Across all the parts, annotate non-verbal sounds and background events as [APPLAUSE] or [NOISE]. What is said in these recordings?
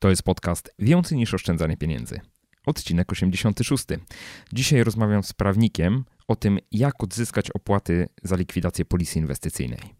To jest podcast Więcej niż oszczędzanie pieniędzy. Odcinek 86. Dzisiaj rozmawiam z prawnikiem o tym, jak odzyskać opłaty za likwidację polisy inwestycyjnej.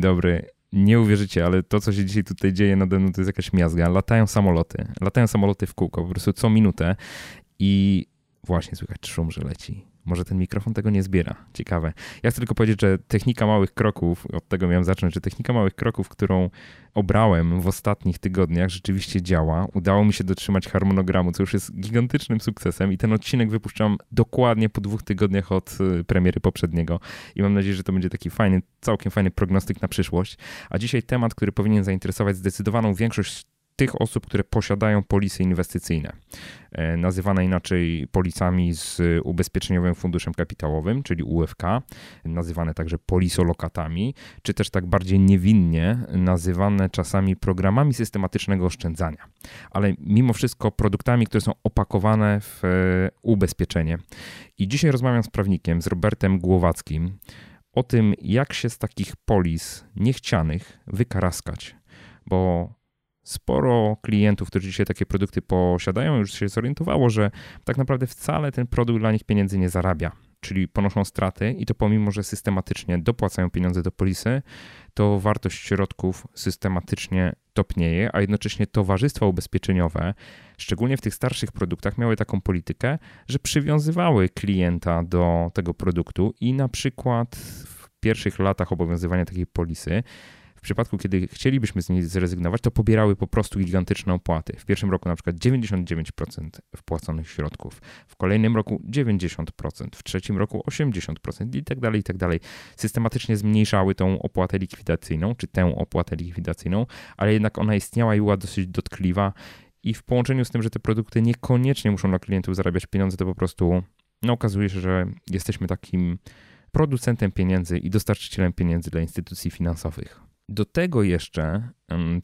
Dobry. Nie uwierzycie, ale to, co się dzisiaj tutaj dzieje nade mną, to jest jakaś miazga. Latają samoloty. Latają samoloty w kółko, po prostu co minutę i właśnie słychać szum, że leci. Może ten mikrofon tego nie zbiera. Ciekawe. Ja chcę tylko powiedzieć, że technika małych kroków, od tego miałem zacząć, że technika małych kroków, którą obrałem w ostatnich tygodniach, rzeczywiście działa. Udało mi się dotrzymać harmonogramu, co już jest gigantycznym sukcesem i ten odcinek wypuszczam dokładnie po dwóch tygodniach od y, premiery poprzedniego i mam nadzieję, że to będzie taki fajny, całkiem fajny prognostyk na przyszłość. A dzisiaj temat, który powinien zainteresować zdecydowaną większość tych osób, które posiadają polisy inwestycyjne, e, nazywane inaczej polisami z ubezpieczeniowym funduszem kapitałowym, czyli UFK, nazywane także polisolokatami, czy też tak bardziej niewinnie nazywane czasami programami systematycznego oszczędzania. Ale mimo wszystko produktami, które są opakowane w e, ubezpieczenie. I dzisiaj rozmawiam z prawnikiem, z Robertem Głowackim, o tym, jak się z takich polis niechcianych wykaraskać, bo sporo klientów, którzy dzisiaj takie produkty posiadają, już się zorientowało, że tak naprawdę wcale ten produkt dla nich pieniędzy nie zarabia. Czyli ponoszą straty i to pomimo, że systematycznie dopłacają pieniądze do polisy, to wartość środków systematycznie topnieje, a jednocześnie towarzystwa ubezpieczeniowe, szczególnie w tych starszych produktach, miały taką politykę, że przywiązywały klienta do tego produktu i na przykład w pierwszych latach obowiązywania takiej polisy w przypadku, kiedy chcielibyśmy z niej zrezygnować, to pobierały po prostu gigantyczne opłaty. W pierwszym roku na przykład 99% wpłaconych środków, w kolejnym roku 90%, w trzecim roku 80% i tak dalej, i tak dalej. Systematycznie zmniejszały tą opłatę likwidacyjną, czy tę opłatę likwidacyjną, ale jednak ona istniała i była dosyć dotkliwa i w połączeniu z tym, że te produkty niekoniecznie muszą dla klientów zarabiać pieniądze, to po prostu no, okazuje się, że jesteśmy takim producentem pieniędzy i dostarczycielem pieniędzy dla instytucji finansowych. Do tego jeszcze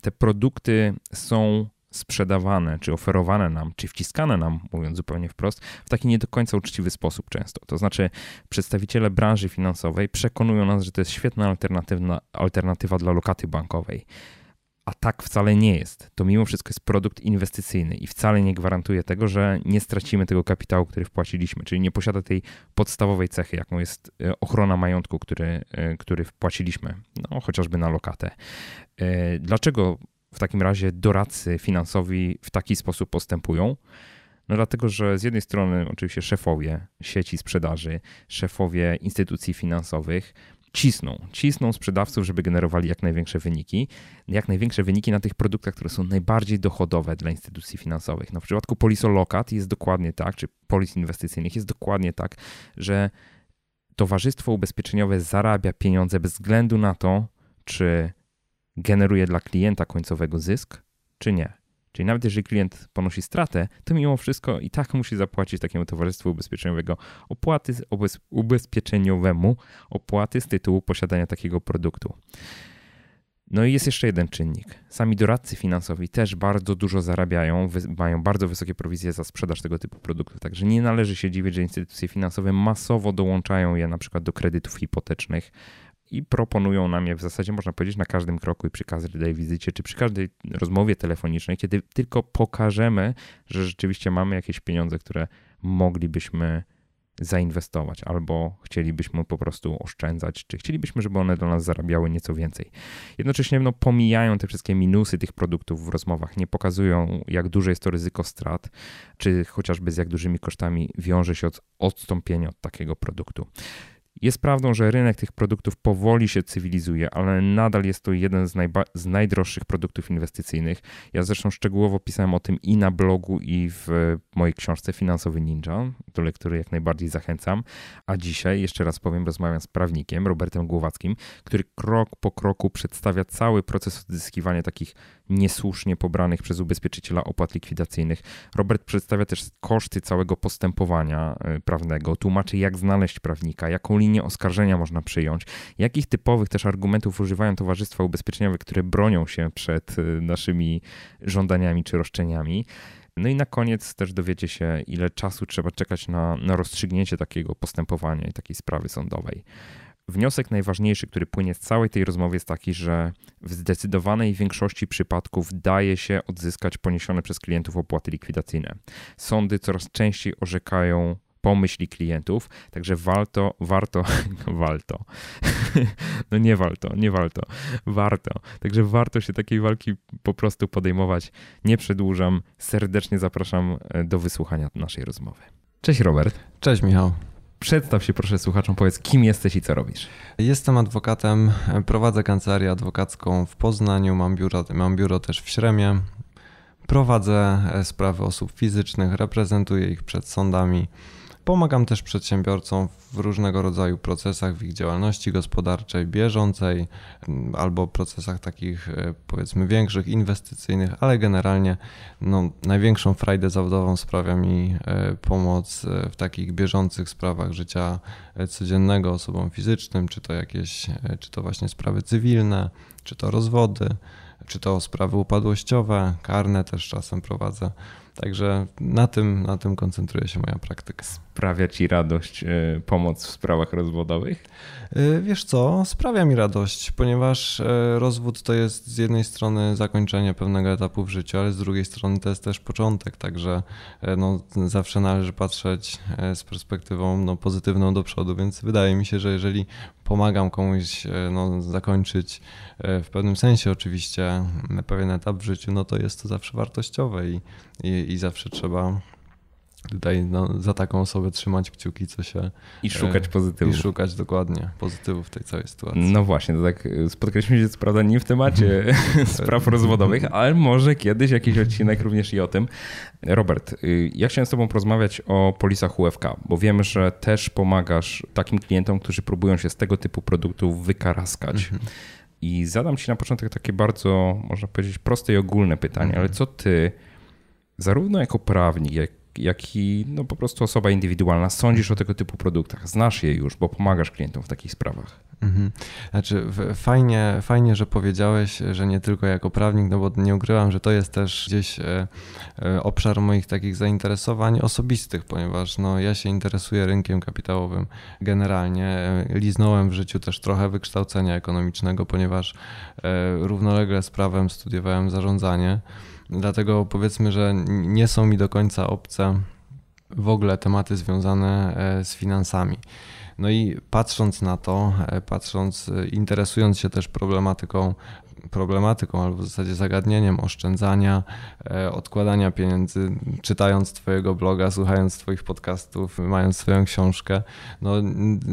te produkty są sprzedawane, czy oferowane nam, czy wciskane nam, mówiąc zupełnie wprost, w taki nie do końca uczciwy sposób często. To znaczy, przedstawiciele branży finansowej przekonują nas, że to jest świetna alternatywa, alternatywa dla lokaty bankowej. A tak wcale nie jest. To mimo wszystko jest produkt inwestycyjny i wcale nie gwarantuje tego, że nie stracimy tego kapitału, który wpłaciliśmy, czyli nie posiada tej podstawowej cechy, jaką jest e, ochrona majątku, który, e, który wpłaciliśmy, no, chociażby na lokatę. E, dlaczego w takim razie doradcy finansowi w taki sposób postępują? No dlatego, że z jednej strony oczywiście szefowie sieci sprzedaży, szefowie instytucji finansowych cisną, cisną sprzedawców, żeby generowali jak największe wyniki, jak największe wyniki na tych produktach, które są najbardziej dochodowe dla instytucji finansowych. No w przypadku polisolokat jest dokładnie tak, czy polis inwestycyjnych jest dokładnie tak, że towarzystwo ubezpieczeniowe zarabia pieniądze bez względu na to, czy generuje dla klienta końcowego zysk, czy nie. Czyli nawet jeżeli klient ponosi stratę, to mimo wszystko i tak musi zapłacić takiemu towarzystwu ubezpieczeniowego opłaty ubezpieczeniowemu opłaty z tytułu posiadania takiego produktu. No i jest jeszcze jeden czynnik. Sami doradcy finansowi też bardzo dużo zarabiają, mają bardzo wysokie prowizje za sprzedaż tego typu produktów. Także nie należy się dziwić, że instytucje finansowe masowo dołączają je na przykład do kredytów hipotecznych, i proponują nam je w zasadzie, można powiedzieć, na każdym kroku i przy każdej wizycie, czy przy każdej rozmowie telefonicznej, kiedy tylko pokażemy, że rzeczywiście mamy jakieś pieniądze, które moglibyśmy zainwestować, albo chcielibyśmy po prostu oszczędzać, czy chcielibyśmy, żeby one do nas zarabiały nieco więcej. Jednocześnie no, pomijają te wszystkie minusy tych produktów w rozmowach, nie pokazują, jak duże jest to ryzyko strat, czy chociażby z jak dużymi kosztami wiąże się od odstąpienia od takiego produktu. Jest prawdą, że rynek tych produktów powoli się cywilizuje, ale nadal jest to jeden z, z, najdroższych produktów inwestycyjnych. Ja zresztą szczegółowo pisałem o tym i na blogu, i w mojej książce Finansowy Ninja, do lektury jak najbardziej zachęcam. A dzisiaj, jeszcze raz powiem, rozmawiam z prawnikiem Robertem Głowackim, który krok po kroku przedstawia cały proces odzyskiwania takich niesłusznie pobranych przez ubezpieczyciela opłat likwidacyjnych. Robert przedstawia też koszty całego postępowania e, prawnego, tłumaczy jak znaleźć prawnika, jaką linię oskarżenia można przyjąć, jakich typowych też argumentów używają towarzystwa ubezpieczeniowe, które bronią się przed e, naszymi żądaniami czy roszczeniami. No i na koniec też dowiecie się, ile czasu trzeba czekać na, na rozstrzygnięcie takiego postępowania i takiej sprawy sądowej. Wniosek najważniejszy, który płynie z całej tej rozmowy, jest taki, że w zdecydowanej większości przypadków daje się odzyskać poniesione przez klientów opłaty likwidacyjne. Sądy coraz częściej orzekają pomyśli klientów, także warto, warto, [LAUGHS] warto, [LAUGHS] no nie warto, nie warto, warto, także warto się takiej walki po prostu podejmować. Nie przedłużam, serdecznie zapraszam e, do wysłuchania naszej rozmowy. Cześć Robert. Cześć Michał. Przedstaw się proszę słuchaczom, powiedz kim jesteś i co robisz. Jestem adwokatem, prowadzę kancelarię adwokacką w Poznaniu, mam biuro, mam biuro też w Śremie. Prowadzę e, sprawy osób fizycznych, reprezentuję ich przed sądami. Pomagam też przedsiębiorcom w różnego rodzaju procesach w ich działalności gospodarczej, bieżącej mm, albo procesach takich e, powiedzmy większych, inwestycyjnych, ale generalnie no, największą frajdę zawodową sprawia mi e, pomoc e, w takich bieżących sprawach życia codziennego osobom fizycznym, czy to jakieś, czy to właśnie sprawy cywilne, czy to rozwody, czy to sprawy upadłościowe, karne też czasem prowadzę. Także na tym, na tym koncentruje się moja praktyka. Sprawia ci radość y, pomoc w sprawach rozwodowych? Y, wiesz co, sprawia mi radość, ponieważ y, rozwód to jest z jednej strony zakończenie pewnego etapu w życiu, ale z drugiej strony to jest też początek, także no, zawsze należy patrzeć z perspektywą no, pozytywną do przodu, więc wydaje mi się, że jeżeli pomagam komuś no, zakończyć w pewnym sensie oczywiście pewien etap w życiu, no to jest to zawsze wartościowe i, i, i zawsze trzeba tutaj no, za taką osobę trzymać kciuki, co się. I szukać e, pozytywów. I szukać dokładnie pozytywów w tej całej sytuacji. No właśnie, to tak e, spotkaliśmy się co prawda nie w temacie [LAUGHS] spraw rozwodowych, ale może kiedyś jakiś odcinek również i o tym. Robert, y, ja chciałem z Tobą porozmawiać o polisach UFK, bo wiem, że też pomagasz takim klientom, którzy próbują się z tego typu produktów wykaraskać. Mhm. I zadam Ci na początek takie bardzo, można powiedzieć, proste i ogólne pytanie, mhm. ale co Ty zarówno jako prawnik, jak, jak i no po prostu osoba indywidualna sądzisz o tego typu produktach? Znasz je już, bo pomagasz klientom w takich sprawach. Mhm. Znaczy, fajnie, fajnie, że powiedziałeś, że nie tylko jako prawnik, no bo nie ukrywam, że to jest też gdzieś e, e, obszar moich takich zainteresowań osobistych, ponieważ no, ja się interesuję rynkiem kapitałowym generalnie. E, liznąłem w życiu też trochę wykształcenia ekonomicznego, ponieważ równolegle z prawem studiowałem zarządzanie. Dlatego powiedzmy, że nie są mi do końca obce w ogóle tematy związane e, z finansami. No i patrząc na to, e, patrząc, e, interesując się też problematyką problematyką albo w zasadzie zagadnieniem oszczędzania, e, odkładania pieniędzy, czytając Twojego bloga, słuchając Twoich podcastów, mając swoją książkę, no,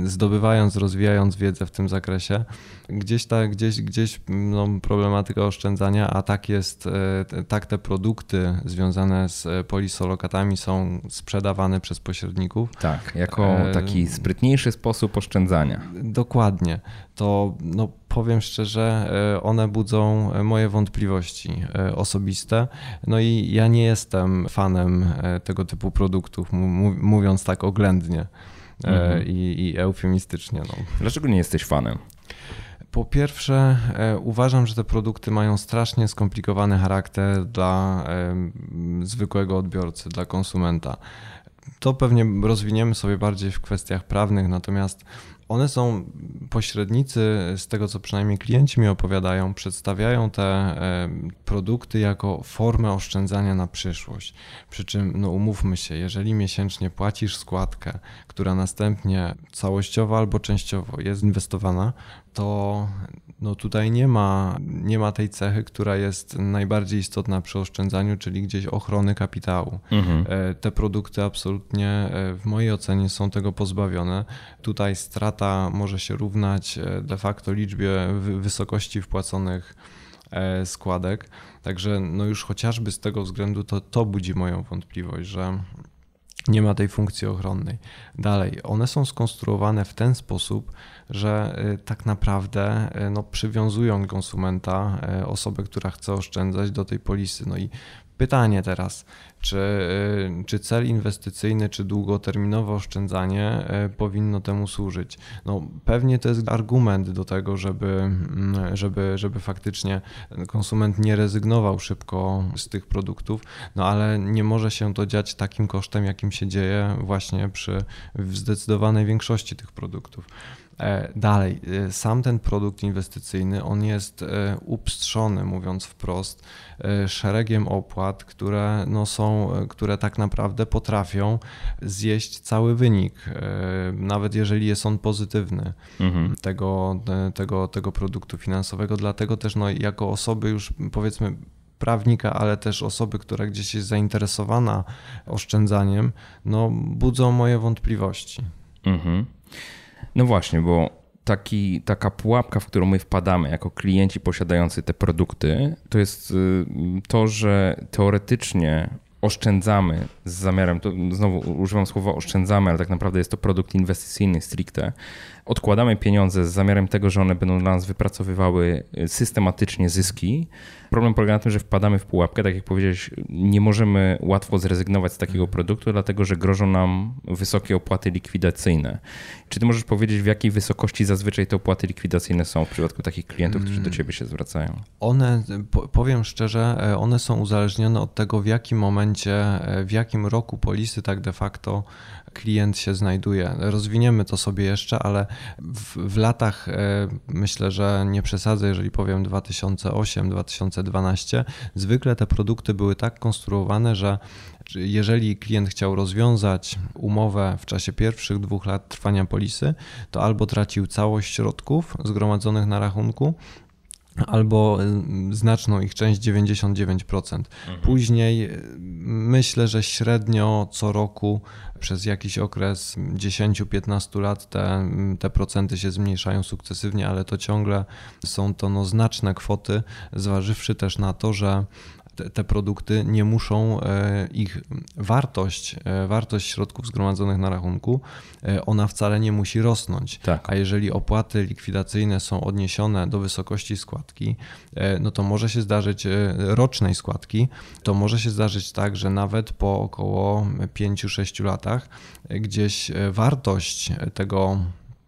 zdobywając, rozwijając wiedzę w tym zakresie, gdzieś, ta, gdzieś, gdzieś no, problematyka oszczędzania, a tak jest, e, tak te produkty związane z polisolokatami są sprzedawane przez pośredników. Tak, jako e, taki sprytniejszy sposób oszczędzania. Dokładnie. To no, powiem szczerze, e, one budzą moje wątpliwości e, osobiste. No i ja nie jestem fanem e, tego typu produktów, mówiąc tak oględnie mhm. i, i eufemistycznie. No. Dlaczego nie jesteś fanem? Po pierwsze, uważam, że te produkty mają strasznie skomplikowany charakter dla zwykłego odbiorcy, dla konsumenta. To pewnie rozwiniemy sobie bardziej w kwestiach prawnych, natomiast one są, pośrednicy, z tego co przynajmniej klienci mi opowiadają, przedstawiają te e, produkty jako formę oszczędzania na przyszłość. Przy czym, no umówmy się, jeżeli miesięcznie płacisz składkę, która następnie całościowo albo częściowo jest inwestowana, to no tutaj nie ma, nie ma tej cechy, która jest najbardziej istotna przy oszczędzaniu, czyli gdzieś ochrony kapitału. Mhm. E, te produkty absolutnie e, w mojej ocenie są tego pozbawione. Tutaj strata może się równać e, de facto liczbie wysokości wpłaconych składek. Także no już chociażby z tego względu to, to budzi moją wątpliwość, że nie ma tej funkcji ochronnej. Dalej, one są skonstruowane w ten sposób, że y, tak naprawdę y, no, przywiązują konsumenta, y, osobę, która chce oszczędzać do tej polisy. No i pytanie teraz, czy, czy cel inwestycyjny, czy długoterminowe oszczędzanie powinno temu służyć? No, pewnie to jest argument do tego, żeby, mm, żeby, żeby faktycznie konsument nie rezygnował szybko z tych produktów, no ale nie może się to dziać takim kosztem, jakim się dzieje właśnie przy w zdecydowanej większości tych produktów. E, dalej, e, sam ten produkt inwestycyjny, on jest e, upstrzony, mówiąc wprost, szeregiem opłat, które, no są, które tak naprawdę potrafią zjeść cały wynik, nawet jeżeli jest on pozytywny mhm. tego, tego, tego produktu finansowego. Dlatego też no, jako osoby już powiedzmy prawnika, ale też osoby, która gdzieś jest zainteresowana oszczędzaniem, no, budzą moje wątpliwości. Mhm. No właśnie, bo taki, taka pułapka, w którą my wpadamy jako klienci posiadający te produkty, to jest y, to, że teoretycznie oszczędzamy z zamiarem, to znowu używam słowa oszczędzamy, ale tak naprawdę jest to produkt inwestycyjny stricte. Odkładamy pieniądze z zamiarem tego, że one będą dla nas wypracowywały systematycznie zyski, Problem polega na tym, że wpadamy w pułapkę, tak jak powiedziałeś, nie możemy łatwo zrezygnować z takiego produktu, dlatego że grożą nam wysokie opłaty likwidacyjne. Czy ty możesz powiedzieć, w jakiej wysokości zazwyczaj te opłaty likwidacyjne są w przypadku takich klientów, którzy do mm. ciebie się zwracają? One, powiem szczerze, e, one są uzależnione od tego, w jakim momencie, e, w jakim roku polisy tak de facto klient się znajduje. Rozwiniemy to sobie jeszcze, ale w, w latach e, myślę, że nie przesadzę, jeżeli powiem 2008-2012, zwykle te produkty były tak konstruowane, że jeżeli klient chciał rozwiązać umowę w czasie pierwszych dwóch lat trwania polisy, to albo tracił całość środków zgromadzonych na rachunku, albo y, znaczną ich część 99%. Mhm. Później y, myślę, że średnio co roku przez jakiś okres 10-15 lat te, te procenty się zmniejszają sukcesywnie, ale to ciągle są to no, znaczne kwoty, zważywszy też na to, że te, te, produkty nie muszą, e, ich wartość, e, wartość środków zgromadzonych na rachunku, e, ona wcale nie musi rosnąć. Tak. A jeżeli opłaty likwidacyjne są odniesione do wysokości składki, no to może się zdarzyć rocznej składki, to może się zdarzyć tak, że nawet po około 5-6 latach gdzieś wartość tego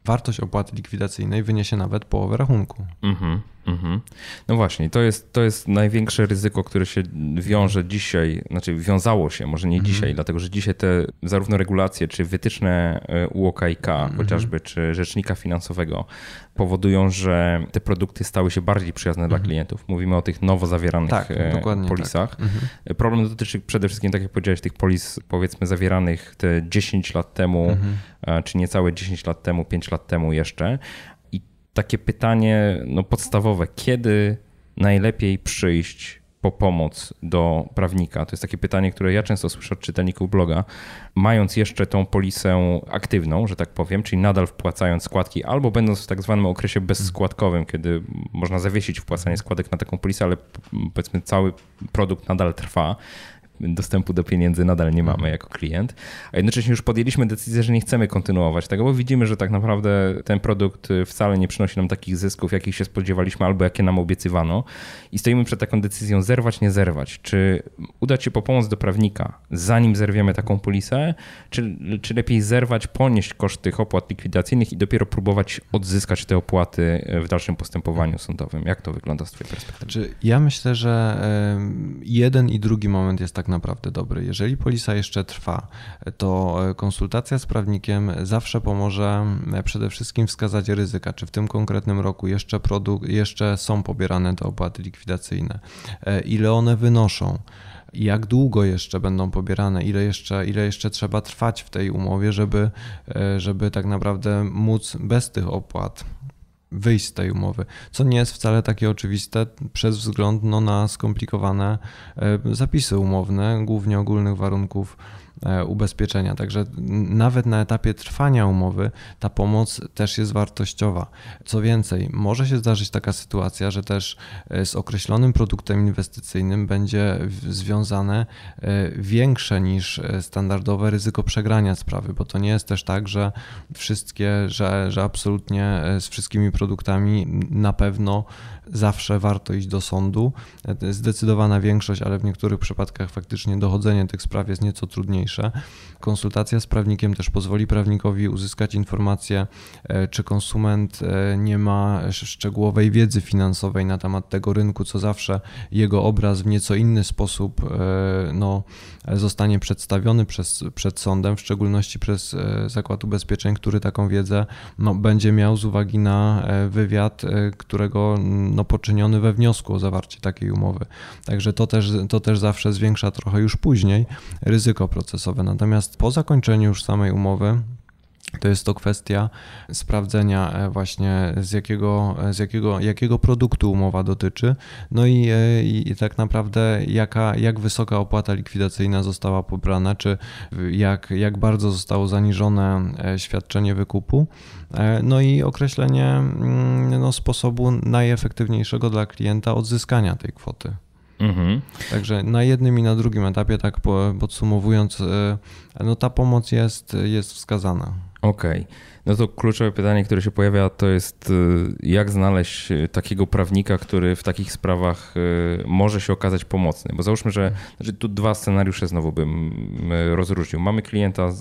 wartość opłaty likwidacyjnej wyniesie nawet połowę rachunku. Mhm. Mhm. No właśnie, to jest, to jest największe ryzyko, które się wiąże dzisiaj, znaczy wiązało się, może nie mhm. dzisiaj, dlatego że dzisiaj te zarówno regulacje, czy wytyczne e, UOKiK mhm. chociażby, czy rzecznika finansowego powodują, że te produkty stały się bardziej przyjazne mhm. dla klientów. Mówimy o tych nowo zawieranych tak, e, polisach. Tak. Mhm. Problem dotyczy przede wszystkim, tak jak powiedziałeś, tych polis powiedzmy zawieranych te 10 lat temu, mhm. E, czy niecałe 10 lat temu, 5 lat temu jeszcze, takie pytanie no, podstawowe. Kiedy najlepiej przyjść po pomoc do prawnika? To jest takie pytanie, które ja często słyszę od czytelników bloga. Mając jeszcze tą polisę aktywną, że tak powiem, czyli nadal wpłacając składki, albo będąc w tak zwanym okresie bezskładkowym, kiedy można zawiesić wpłacanie składek na taką polisę, ale powiedzmy cały produkt nadal trwa, dostępu do pieniędzy nadal nie mamy jako klient, a jednocześnie już podjęliśmy decyzję, że nie chcemy kontynuować tego, bo widzimy, że tak naprawdę ten produkt wcale nie przynosi nam takich zysków, jakich się spodziewaliśmy albo jakie nam obiecywano i stoimy przed taką decyzją zerwać, nie zerwać. Czy udać się po pomoc do prawnika, zanim zerwiemy taką polisę, czy, czy lepiej zerwać, ponieść koszt tych opłat likwidacyjnych i dopiero próbować odzyskać te opłaty w dalszym postępowaniu sądowym? Jak to wygląda z twojej perspektywy? Znaczy, ja myślę, że jeden i drugi moment jest tak tak naprawdę dobry. Jeżeli polisa jeszcze trwa, to konsultacja z prawnikiem zawsze pomoże przede wszystkim wskazać ryzyka, czy w tym konkretnym roku jeszcze, produkt, jeszcze są pobierane te opłaty likwidacyjne, ile one wynoszą jak długo jeszcze będą pobierane, ile jeszcze, ile jeszcze trzeba trwać w tej umowie, żeby, żeby tak naprawdę móc bez tych opłat wyjść z tej umowy, co nie jest wcale takie oczywiste przez wzgląd no, na skomplikowane e, zapisy umowne, głównie ogólnych warunków ubezpieczenia. Także nawet na etapie trwania umowy ta pomoc też jest wartościowa. Co więcej, może się zdarzyć taka sytuacja, że też e, z określonym produktem inwestycyjnym będzie związane e, większe niż standardowe ryzyko przegrania sprawy, bo to nie jest też tak, że wszystkie, że, że absolutnie z wszystkimi produktami na pewno zawsze warto iść do sądu. Zdecydowana większość, ale w niektórych przypadkach faktycznie dochodzenie tych spraw jest nieco trudniejsze. Konsultacja z prawnikiem też pozwoli prawnikowi uzyskać informację, e, czy konsument e, nie ma szczegółowej wiedzy finansowej na temat tego rynku, co zawsze jego obraz w nieco inny sposób e, no, zostanie przedstawiony przez, przed sądem, w szczególności przez Zakład Ubezpieczeń, który taką wiedzę no, będzie miał z uwagi na wywiad, którego no, poczyniony we wniosku o zawarcie takiej umowy. Także to też, to też zawsze zwiększa trochę już później ryzyko procesowe. Natomiast po zakończeniu już samej umowy, to jest to kwestia sprawdzenia e, właśnie z jakiego, z jakiego, jakiego produktu umowa dotyczy, no i, e, i tak naprawdę jaka, jak wysoka opłata likwidacyjna została pobrana, czy jak, jak bardzo zostało zaniżone e, świadczenie wykupu, no i określenie mm, no, sposobu najefektywniejszego dla klienta odzyskania tej kwoty. Mhm. Także na jednym i na drugim etapie, tak podsumowując, no ta pomoc jest, jest wskazana. Okej. Okay. No to kluczowe pytanie, które się pojawia, to jest y, jak znaleźć y, takiego prawnika, który w takich sprawach y, może się okazać pomocny. Bo załóżmy, że znaczy tu dwa scenariusze znowu bym rozróżnił. Mamy klienta,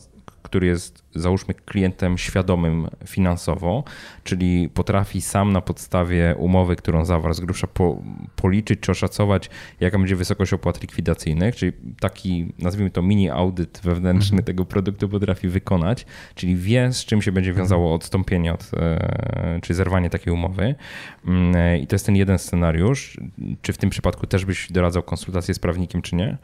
który jest załóżmy klientem świadomym finansowo, czyli potrafi sam na podstawie umowy, którą zawarł z grubsza po, policzyć czy oszacować, jaka będzie wysokość opłat likwidacyjnych, czyli taki, nazwijmy to mini audyt wewnętrzny mhm. tego produktu potrafi wykonać, czyli wie z czym się będzie mhm. wiązało odstąpienie od, e, czy zerwanie takiej umowy. Mm, I to jest ten jeden scenariusz. Czy w tym przypadku też byś doradzał konsultację z prawnikiem, czy nie?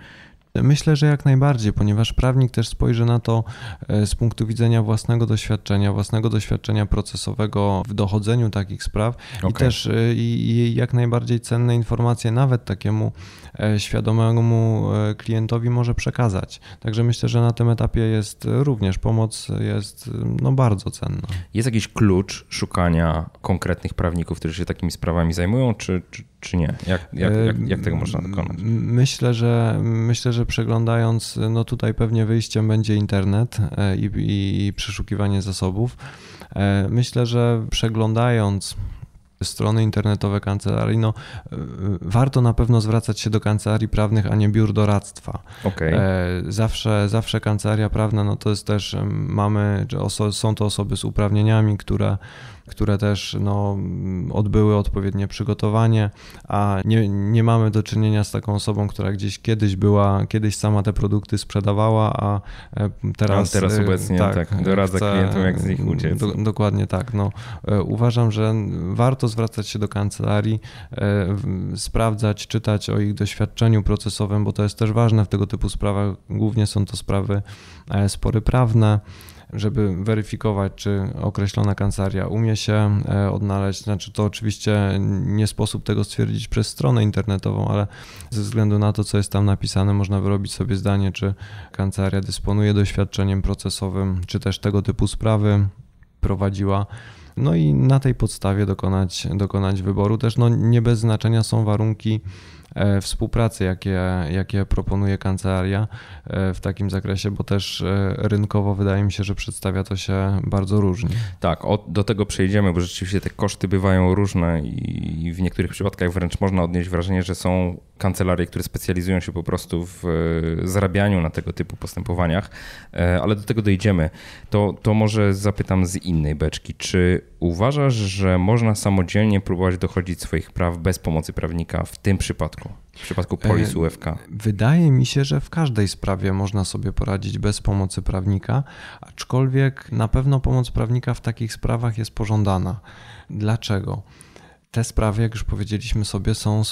Myślę, że jak najbardziej, ponieważ prawnik też spojrzy na to e, z punktu widzenia własnego doświadczenia, własnego doświadczenia procesowego w dochodzeniu takich spraw okay. i też e, i, jak najbardziej cenne informacje nawet takiemu e, świadomemu klientowi może przekazać. Także myślę, że na tym etapie jest również pomoc jest no, bardzo cenna. Jest jakiś klucz szukania konkretnych prawników, którzy się takimi sprawami zajmują, czy, czy, czy nie? Jak, jak, jak, jak tego można dokonać? Myślę, że myślę, że przeglądając, no tutaj pewnie wyjściem będzie internet e, i, i przeszukiwanie zasobów. E, myślę, że przeglądając strony internetowe kancelarii, no e, warto na pewno zwracać się do kancelarii prawnych, a nie biur doradztwa. Okay. Zawsze, zawsze kancelaria prawna, no to jest też, mamy, są to osoby z uprawnieniami, które które też no, odbyły odpowiednie przygotowanie, a nie, nie mamy do czynienia z taką osobą, która gdzieś kiedyś była, kiedyś sama te produkty sprzedawała, a e, teraz, a teraz e, obecnie tak, tak doradza chce, klientom, jak z nich uciec. Do, dokładnie tak. No, e, uważam, że warto zwracać się do kancelarii, sprawdzać, czytać o ich doświadczeniu procesowym, bo to jest też ważne w tego typu sprawach. Głównie są to sprawy spory prawne żeby weryfikować, czy określona kancelaria umie się e, odnaleźć. Znaczy, to oczywiście nie sposób tego stwierdzić przez stronę internetową, ale ze względu na to, co jest tam napisane, można wyrobić sobie zdanie, czy kancelaria dysponuje doświadczeniem procesowym, czy też tego typu sprawy prowadziła. No i na tej podstawie dokonać, dokonać wyboru. Też no, nie bez znaczenia są warunki współpracy, jakie, jakie proponuje kancelaria e, w takim zakresie, bo też e, rynkowo wydaje mi się, że przedstawia to się bardzo różnie. Tak, do tego przejdziemy, bo rzeczywiście te koszty bywają różne i w niektórych przypadkach wręcz można odnieść wrażenie, że są kancelarie, które specjalizują się po prostu w zarabianiu na tego typu postępowaniach, ale do tego dojdziemy. To, to może zapytam z innej beczki. Czy uważasz, że można samodzielnie próbować dochodzić swoich praw bez pomocy prawnika w tym przypadku? Przypadku? W przypadku polis UFK? Wydaje mi się, że w każdej sprawie można sobie poradzić bez pomocy prawnika, aczkolwiek na pewno pomoc prawnika w takich sprawach jest pożądana. Dlaczego? Te sprawy, jak już powiedzieliśmy sobie, są y,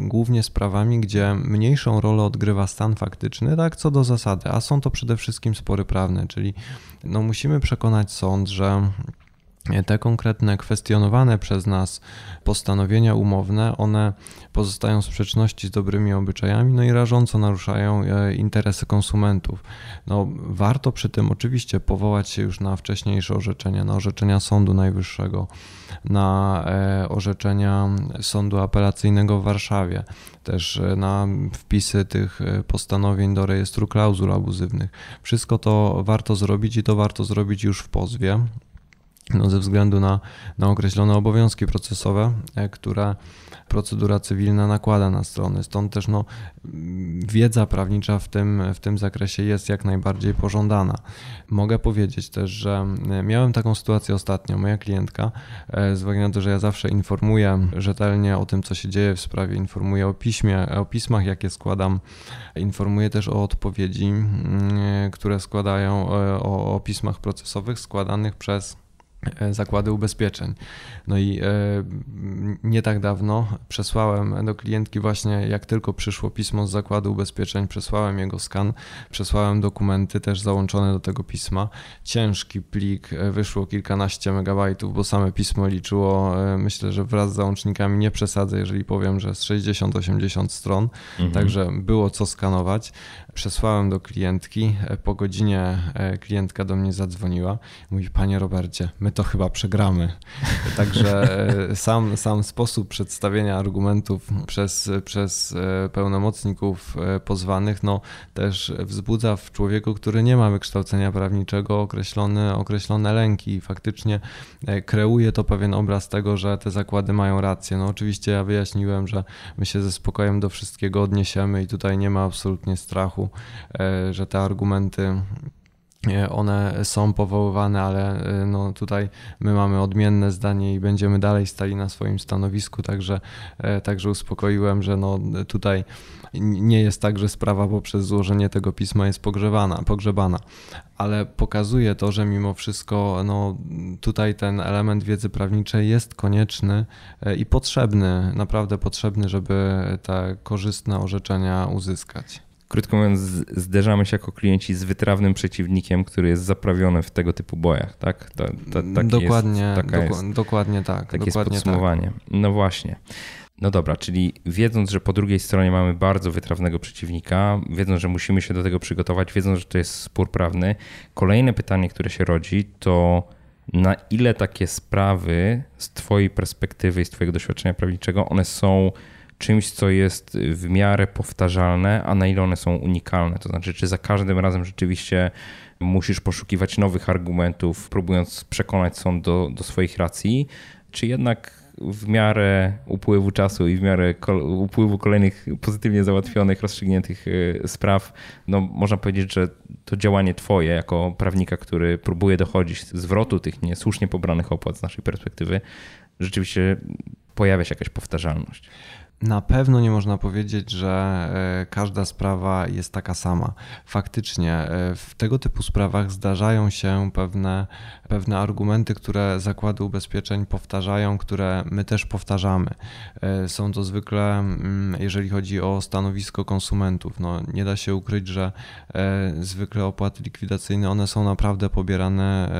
głównie sprawami, gdzie mniejszą rolę odgrywa stan faktyczny, tak co do zasady, a są to przede wszystkim spory prawne, czyli no, musimy przekonać sąd, że te konkretne kwestionowane przez nas postanowienia umowne, one pozostają w sprzeczności z dobrymi obyczajami, no i rażąco naruszają e, interesy konsumentów. No, warto przy tym oczywiście powołać się już na wcześniejsze orzeczenia, na orzeczenia Sądu Najwyższego, na e, orzeczenia Sądu Apelacyjnego w Warszawie, też e, na wpisy tych postanowień do rejestru klauzul abuzywnych. Wszystko to warto zrobić i to warto zrobić już w pozwie no, ze względu na, na określone obowiązki procesowe, e, które procedura cywilna nakłada na strony. Stąd też no, wiedza prawnicza w tym, w tym zakresie jest jak najbardziej pożądana. Mogę powiedzieć też, że e, miałem taką sytuację ostatnio. Moja klientka, e, z uwagi na to, że ja zawsze informuję rzetelnie o tym, co się dzieje w sprawie, informuję o piśmie, o pismach, jakie składam, informuję też o odpowiedzi, mm, które składają, o, o pismach procesowych składanych przez zakłady ubezpieczeń. No i e, nie tak dawno przesłałem do klientki właśnie, jak tylko przyszło pismo z zakładu ubezpieczeń, przesłałem jego skan, przesłałem dokumenty też załączone do tego pisma. Ciężki plik, e, wyszło kilkanaście megabajtów, bo same pismo liczyło, myślę, że wraz z załącznikami nie przesadzę, jeżeli powiem, że z 60-80 stron, mhm. także było co skanować. Przesłałem do klientki, po godzinie klientka do mnie zadzwoniła, mówi, panie Robercie, my to chyba przegramy. [LAUGHS] Także e, sam, sam sposób przedstawienia argumentów przez, przez e, pełnomocników e, pozwanych no, też wzbudza w człowieku, który nie ma wykształcenia prawniczego, określone, określone lęki i faktycznie kreuje to pewien obraz tego, że te zakłady mają rację. No oczywiście ja wyjaśniłem, że my się ze spokojem do wszystkiego odniesiemy i tutaj nie ma absolutnie strachu, że te argumenty one są powoływane, ale y, no tutaj my mamy odmienne zdanie i będziemy dalej stali na swoim stanowisku, także, e, także uspokoiłem, że no tutaj nie jest tak, że sprawa poprzez złożenie tego pisma jest pogrzebana, pogrzebana, ale pokazuje to, że mimo wszystko no, tutaj ten element wiedzy prawniczej jest konieczny e, i potrzebny, naprawdę potrzebny, żeby te korzystne orzeczenia uzyskać. Krótko mówiąc, zderzamy się jako klienci z wytrawnym przeciwnikiem, który jest zaprawiony w tego typu bojach, tak? To, to, dokładnie, jest, doku, jest, dokładnie tak. Takie dokładnie jest podsumowanie. Tak. No właśnie. No dobra, czyli wiedząc, że po drugiej stronie mamy bardzo wytrawnego przeciwnika, wiedząc, że musimy się do tego przygotować, wiedząc, że to jest spór prawny, kolejne pytanie, które się rodzi, to na ile takie sprawy z Twojej perspektywy i z Twojego doświadczenia prawniczego, one są czymś, co jest w miarę powtarzalne, a na ile one są unikalne. To znaczy, czy za każdym razem rzeczywiście musisz poszukiwać nowych argumentów, próbując przekonać sąd do, do swoich racji, czy jednak w miarę upływu czasu i w miarę upływu kolejnych pozytywnie załatwionych, rozstrzygniętych y, spraw, no można powiedzieć, że to działanie twoje jako prawnika, który próbuje dochodzić zwrotu tych niesłusznie pobranych opłat z naszej perspektywy, rzeczywiście pojawia się jakaś powtarzalność. Na pewno nie można powiedzieć, że e, każda sprawa jest taka sama. Faktycznie e, w tego typu sprawach zdarzają się pewne, pewne argumenty, które zakłady ubezpieczeń powtarzają, które my też powtarzamy. E, są to zwykle, mm, jeżeli chodzi o stanowisko konsumentów, no nie da się ukryć, że zwykle opłaty likwidacyjne one są naprawdę pobierane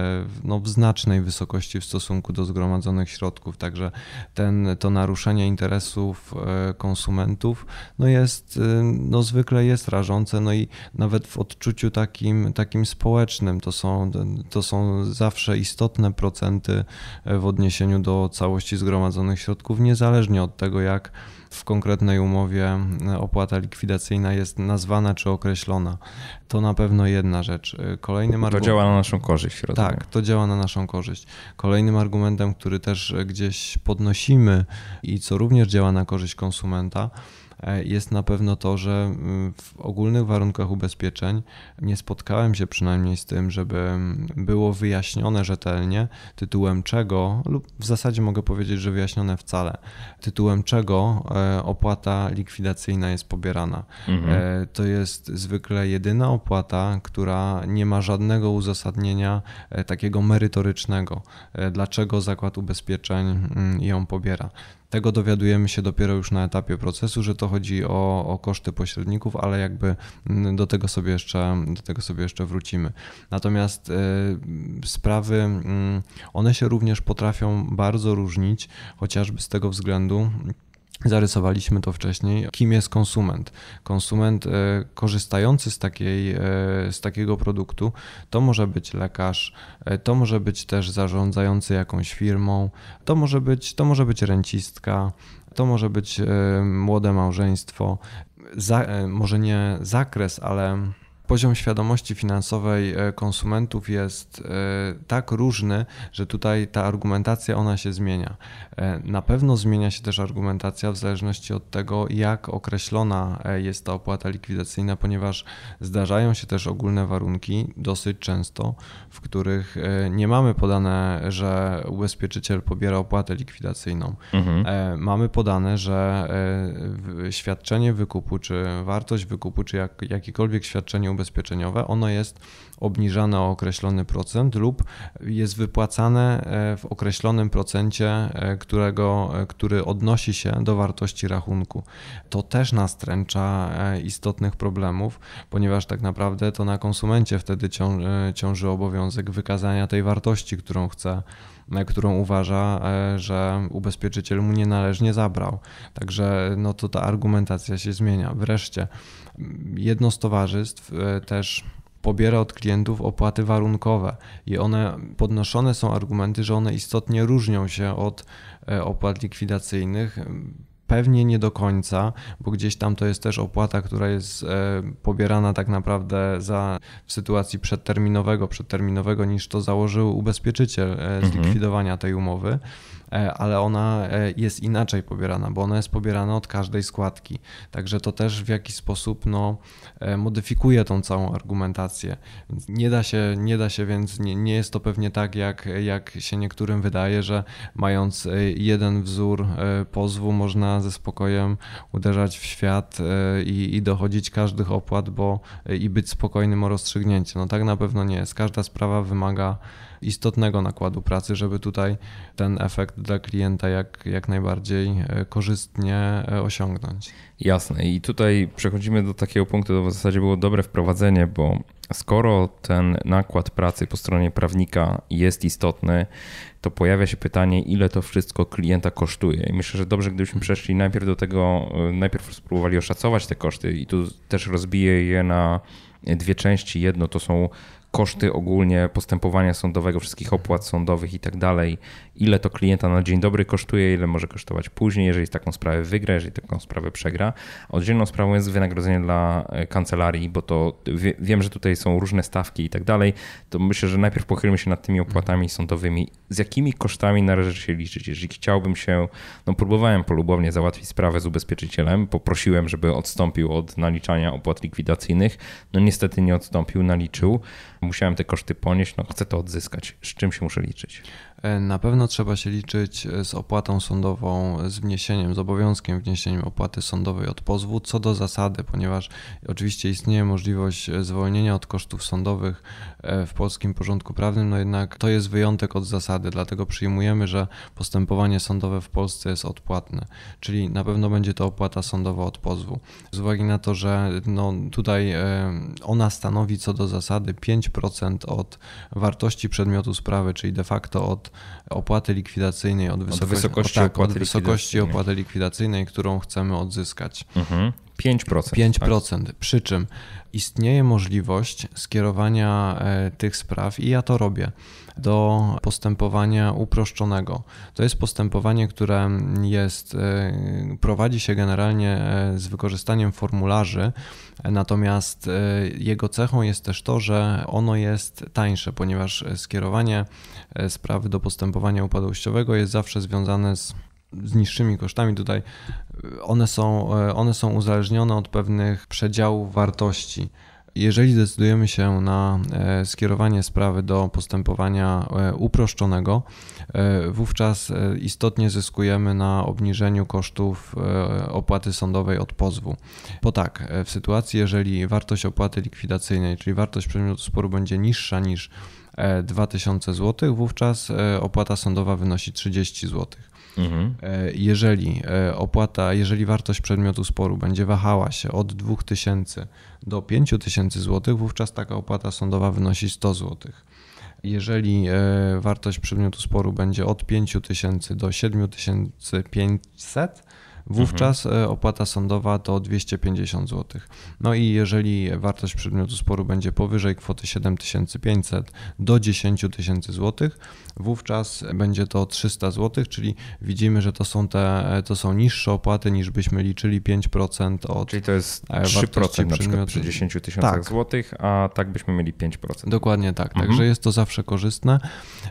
no, w znacznej wysokości w stosunku do zgromadzonych środków, także ten, to naruszenie interesów konsumentów, no jest, no zwykle jest rażące, no i nawet w odczuciu takim, takim społecznym to są, to są zawsze istotne procenty e, w odniesieniu do całości zgromadzonych środków, niezależnie od tego, jak w konkretnej umowie e, opłata likwidacyjna jest nazwana czy określona. To na pewno jedna rzecz. E, kolejnym to działa na naszą korzyść. Rozumiem. Tak, to działa na naszą korzyść. Kolejnym argumentem, który też gdzieś podnosimy i co również działa na korzyść konsumenta, jest na pewno to, że mm, w ogólnych warunkach ubezpieczeń nie spotkałem się przynajmniej z tym, żeby mm, było wyjaśnione rzetelnie, tytułem czego, lub w zasadzie mogę powiedzieć, że wyjaśnione wcale, tytułem czego e, opłata likwidacyjna jest pobierana. Mhm. E, to jest zwykle jedyna opłata, która nie ma żadnego uzasadnienia e, takiego merytorycznego, dlaczego zakład ubezpieczeń mm, ją pobiera. Tego dowiadujemy się dopiero już na etapie procesu, że to chodzi o, o koszty pośredników, ale jakby mm, do tego sobie jeszcze, do tego sobie jeszcze wrócimy. Natomiast y, sprawy, y, one się również potrafią bardzo różnić, chociażby z tego względu, Zarysowaliśmy to wcześniej. Kim jest konsument? Konsument e, korzystający z, takiej, e, z takiego produktu to może być lekarz, e, to może być też zarządzający jakąś firmą, to może być, to może być rencistka, to może być młode małżeństwo. Za, może nie zakres, ale poziom świadomości finansowej e, konsumentów jest e, tak różny, że tutaj ta argumentacja ona się zmienia. E, na pewno zmienia się też argumentacja w zależności od tego, jak określona jest ta opłata likwidacyjna, ponieważ zdarzają się też ogólne warunki dosyć często, w których nie mamy podane, że ubezpieczyciel pobiera opłatę likwidacyjną. Mhm. Mamy podane, że świadczenie wykupu, czy wartość wykupu, czy jak, jakiekolwiek świadczenie ubezpieczeniowe ono jest obniżane o określony procent lub jest wypłacane e, w określonym procencie, e, którego, e, który odnosi się do wartości rachunku. To też nastręcza istotnych problemów, ponieważ tak naprawdę to na konsumencie wtedy ciąży obowiązek wykazania tej wartości, którą chce którą uważa, że ubezpieczyciel mu nienależnie zabrał. Także no to ta argumentacja się zmienia. Wreszcie jedno z towarzystw e, też pobiera od klientów opłaty warunkowe i one podnoszone są argumenty, że one istotnie różnią się od e, opłat likwidacyjnych. Pewnie nie do końca, bo gdzieś tam to jest też opłata, która jest e, pobierana tak naprawdę za w sytuacji przedterminowego, przedterminowego niż to założył ubezpieczyciel z mhm. likwidowania tej umowy. E, ale ona e, jest inaczej pobierana, bo ona jest pobierana od każdej składki. Także to też w jakiś sposób no, e, modyfikuje tą całą argumentację. Nie da się, nie da się więc, nie, nie jest to pewnie tak, jak, jak się niektórym wydaje, że mając jeden wzór pozwu można ze spokojem uderzać w świat i, i dochodzić każdych opłat, bo i być spokojnym o rozstrzygnięcie. No tak na pewno nie jest. Każda sprawa wymaga istotnego nakładu pracy, żeby tutaj ten efekt dla klienta jak, jak najbardziej e, korzystnie e, osiągnąć. Jasne. I tutaj przechodzimy do takiego punktu, to w zasadzie było dobre wprowadzenie, bo skoro ten nakład pracy po stronie prawnika jest istotny, to pojawia się pytanie, ile to wszystko klienta kosztuje. I myślę, że dobrze, gdybyśmy przeszli najpierw do tego, e, najpierw spróbowali oszacować te koszty i tu też rozbiję je na dwie części. Jedno to są koszty ogólnie postępowania sądowego, wszystkich opłat sądowych i tak dalej, ile to klienta na dzień dobry kosztuje, ile może kosztować później, jeżeli taką sprawę wygra, jeżeli taką sprawę przegra. Oddzielną sprawą jest wynagrodzenie dla e, kancelarii, bo to wiem, że tutaj są różne stawki i tak dalej, to myślę, że najpierw pochylmy się nad tymi opłatami sądowymi. Z jakimi kosztami należy się liczyć? Jeżeli chciałbym się, no próbowałem polubownie załatwić sprawę z ubezpieczycielem, poprosiłem, żeby odstąpił od naliczania opłat likwidacyjnych, no niestety nie odstąpił, naliczył musiałem te koszty ponieść, no chcę to odzyskać. Z czym się muszę liczyć? E, na pewno trzeba się liczyć e, z opłatą sądową, z wniesieniem, z obowiązkiem wniesienia opłaty sądowej od pozwu co do zasady, ponieważ oczywiście istnieje możliwość e, zwolnienia od kosztów sądowych w polskim porządku prawnym, no jednak to jest wyjątek od zasady, dlatego przyjmujemy, że postępowanie sądowe w Polsce jest odpłatne, czyli na pewno będzie to opłata sądowa od pozwu. Z uwagi na to, że no tutaj ona stanowi co do zasady 5% od wartości przedmiotu sprawy, czyli de facto od opłaty likwidacyjnej, od, wysokości, od wysokości, tak, opłaty, od wysokości opłaty likwidacyjnej, którą chcemy odzyskać. Mhm. 5%. 5%. Tak. Przy czym istnieje możliwość skierowania e, tych spraw, i ja to robię, do postępowania uproszczonego. To jest postępowanie, które jest, e, prowadzi się generalnie e, z wykorzystaniem formularzy, natomiast jego cechą jest też to, że ono jest tańsze, ponieważ skierowanie sprawy do postępowania upadłościowego jest zawsze związane z z niższymi kosztami tutaj, one są, one są uzależnione od pewnych przedziałów wartości. Jeżeli decydujemy się na e, skierowanie sprawy do postępowania e, uproszczonego, e, wówczas istotnie zyskujemy na obniżeniu kosztów opłaty sądowej od pozwu. Bo tak, w sytuacji, jeżeli wartość opłaty likwidacyjnej, czyli wartość przedmiotu sporu będzie niższa niż 2000 zł, wówczas opłata sądowa wynosi 30 zł. Mhm. Jeżeli opłata, jeżeli wartość przedmiotu sporu będzie wahała się od 2000 do 5000 zł, wówczas taka opłata sądowa wynosi 100 zł. Jeżeli e, wartość przedmiotu sporu będzie od 5000 do 7500, wówczas mhm. opłata sądowa to 250 zł. No i jeżeli wartość przedmiotu sporu będzie powyżej kwoty 7500 do 10 tysięcy zł, wówczas będzie to 300 zł, czyli widzimy, że to są te to są niższe opłaty niż byśmy liczyli 5% od Czyli to jest 3% na przykład przy 10 tysiącach tak. złotych, a tak byśmy mieli 5%. Dokładnie tak, mhm. także jest to zawsze korzystne.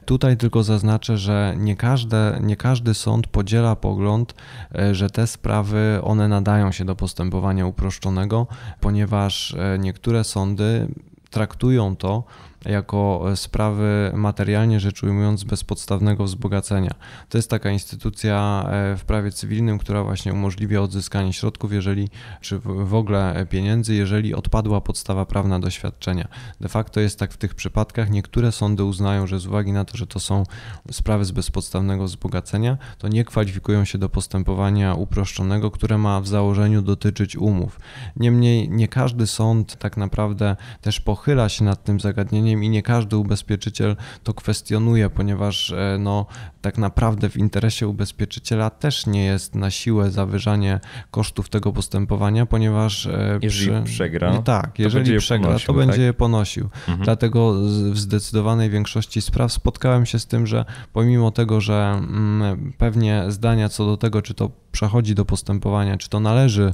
Tutaj tylko zaznaczę, że nie, każde, nie każdy sąd podziela pogląd, e, że te sprawy one nadają się do postępowania uproszczonego, ponieważ e, niektóre sądy traktują to jako sprawy materialnie rzecz ujmując bezpodstawnego wzbogacenia. To jest taka instytucja e, w prawie cywilnym, która właśnie umożliwia odzyskanie środków, jeżeli, czy w ogóle pieniędzy, jeżeli odpadła podstawa prawna do świadczenia. De facto jest tak w tych przypadkach. Niektóre sądy uznają, że z uwagi na to, że to są sprawy z bezpodstawnego wzbogacenia, to nie kwalifikują się do postępowania uproszczonego, które ma w założeniu dotyczyć umów. Niemniej nie każdy sąd tak naprawdę też pochyla się nad tym zagadnieniem, i nie każdy ubezpieczyciel to kwestionuje, ponieważ e, no, tak naprawdę w interesie ubezpieczyciela też nie jest na siłę zawyżanie kosztów tego postępowania, ponieważ e, jeżeli przy, przegra, tak, jeżeli przegra, ponosił, to będzie tak? je ponosił. Mhm. Dlatego w zdecydowanej większości spraw spotkałem się z tym, że pomimo tego, że mm, pewnie zdania co do tego, czy to przechodzi do postępowania, czy to należy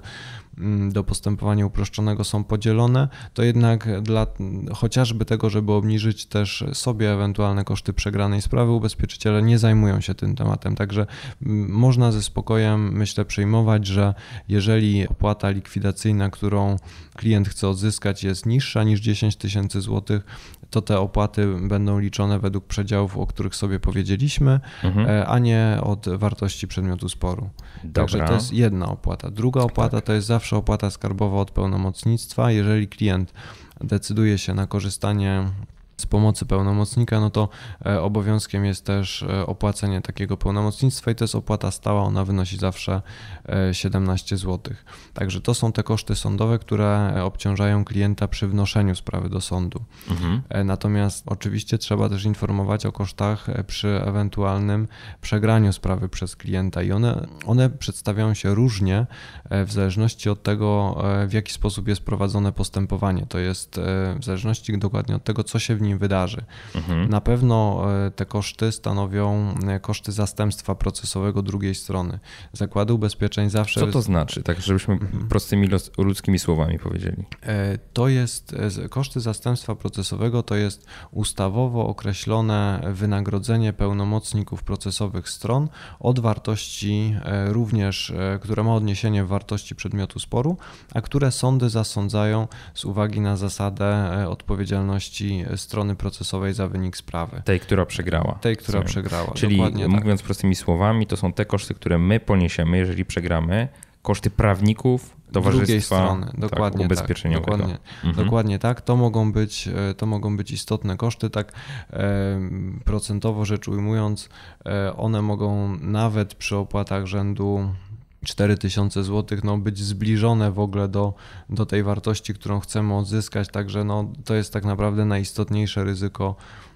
do postępowania uproszczonego są podzielone, to jednak dla chociażby tego, żeby obniżyć też sobie ewentualne koszty przegranej sprawy, ubezpieczyciele nie zajmują się tym tematem. Także mm, można ze spokojem, myślę, przejmować, że jeżeli opłata likwidacyjna, którą klient chce odzyskać, jest niższa niż 10 tysięcy złotych, to te opłaty będą liczone według przedziałów, o których sobie powiedzieliśmy, mhm. E, a nie od wartości przedmiotu sporu. Dobra. Także to jest jedna opłata. Druga opłata tak. to jest zawsze opłata skarbowa od pełnomocnictwa. Jeżeli klient decyduje się na korzystanie z pomocy pełnomocnika, no to e, obowiązkiem jest też e, opłacenie takiego pełnomocnictwa i to jest opłata stała, ona wynosi zawsze 17 e, zł. Także to są te koszty sądowe, które obciążają klienta przy wnoszeniu sprawy do sądu. Mhm. Natomiast oczywiście trzeba też informować o kosztach przy ewentualnym przegraniu sprawy przez klienta i one, one przedstawiają się różnie w zależności od tego, w jaki sposób jest prowadzone postępowanie. To jest w zależności dokładnie od tego, co się w nim nim wydarzy. Mhm. Na pewno e, te koszty stanowią e, koszty zastępstwa procesowego drugiej strony. Zakłady ubezpieczeń zawsze. Co to znaczy, tak żebyśmy mhm. prostymi ludzkimi słowami powiedzieli? E, to jest koszty zastępstwa procesowego to jest ustawowo określone wynagrodzenie pełnomocników procesowych stron od wartości również, które ma odniesienie w wartości przedmiotu sporu, a które sądy zasądzają z uwagi na zasadę odpowiedzialności stron strony procesowej za wynik sprawy. Tej, która przegrała. Tej, która przegrała. Czyli tak. mówiąc tak. prostymi słowami, to są te koszty, które my poniesiemy, jeżeli przegramy, koszty prawników, towarzystwa drugiej strony, tak, dokładnie tak, ubezpieczeniowego. Tak, dokładnie, mhm. dokładnie tak. To mogą, być, e, to mogą być istotne koszty, tak e, procentowo rzecz ujmując, e, one mogą nawet przy opłatach rzędu 4000 zł no, być zbliżone w ogóle do, do tej wartości, którą chcemy odzyskać, także no, to jest tak naprawdę najistotniejsze ryzyko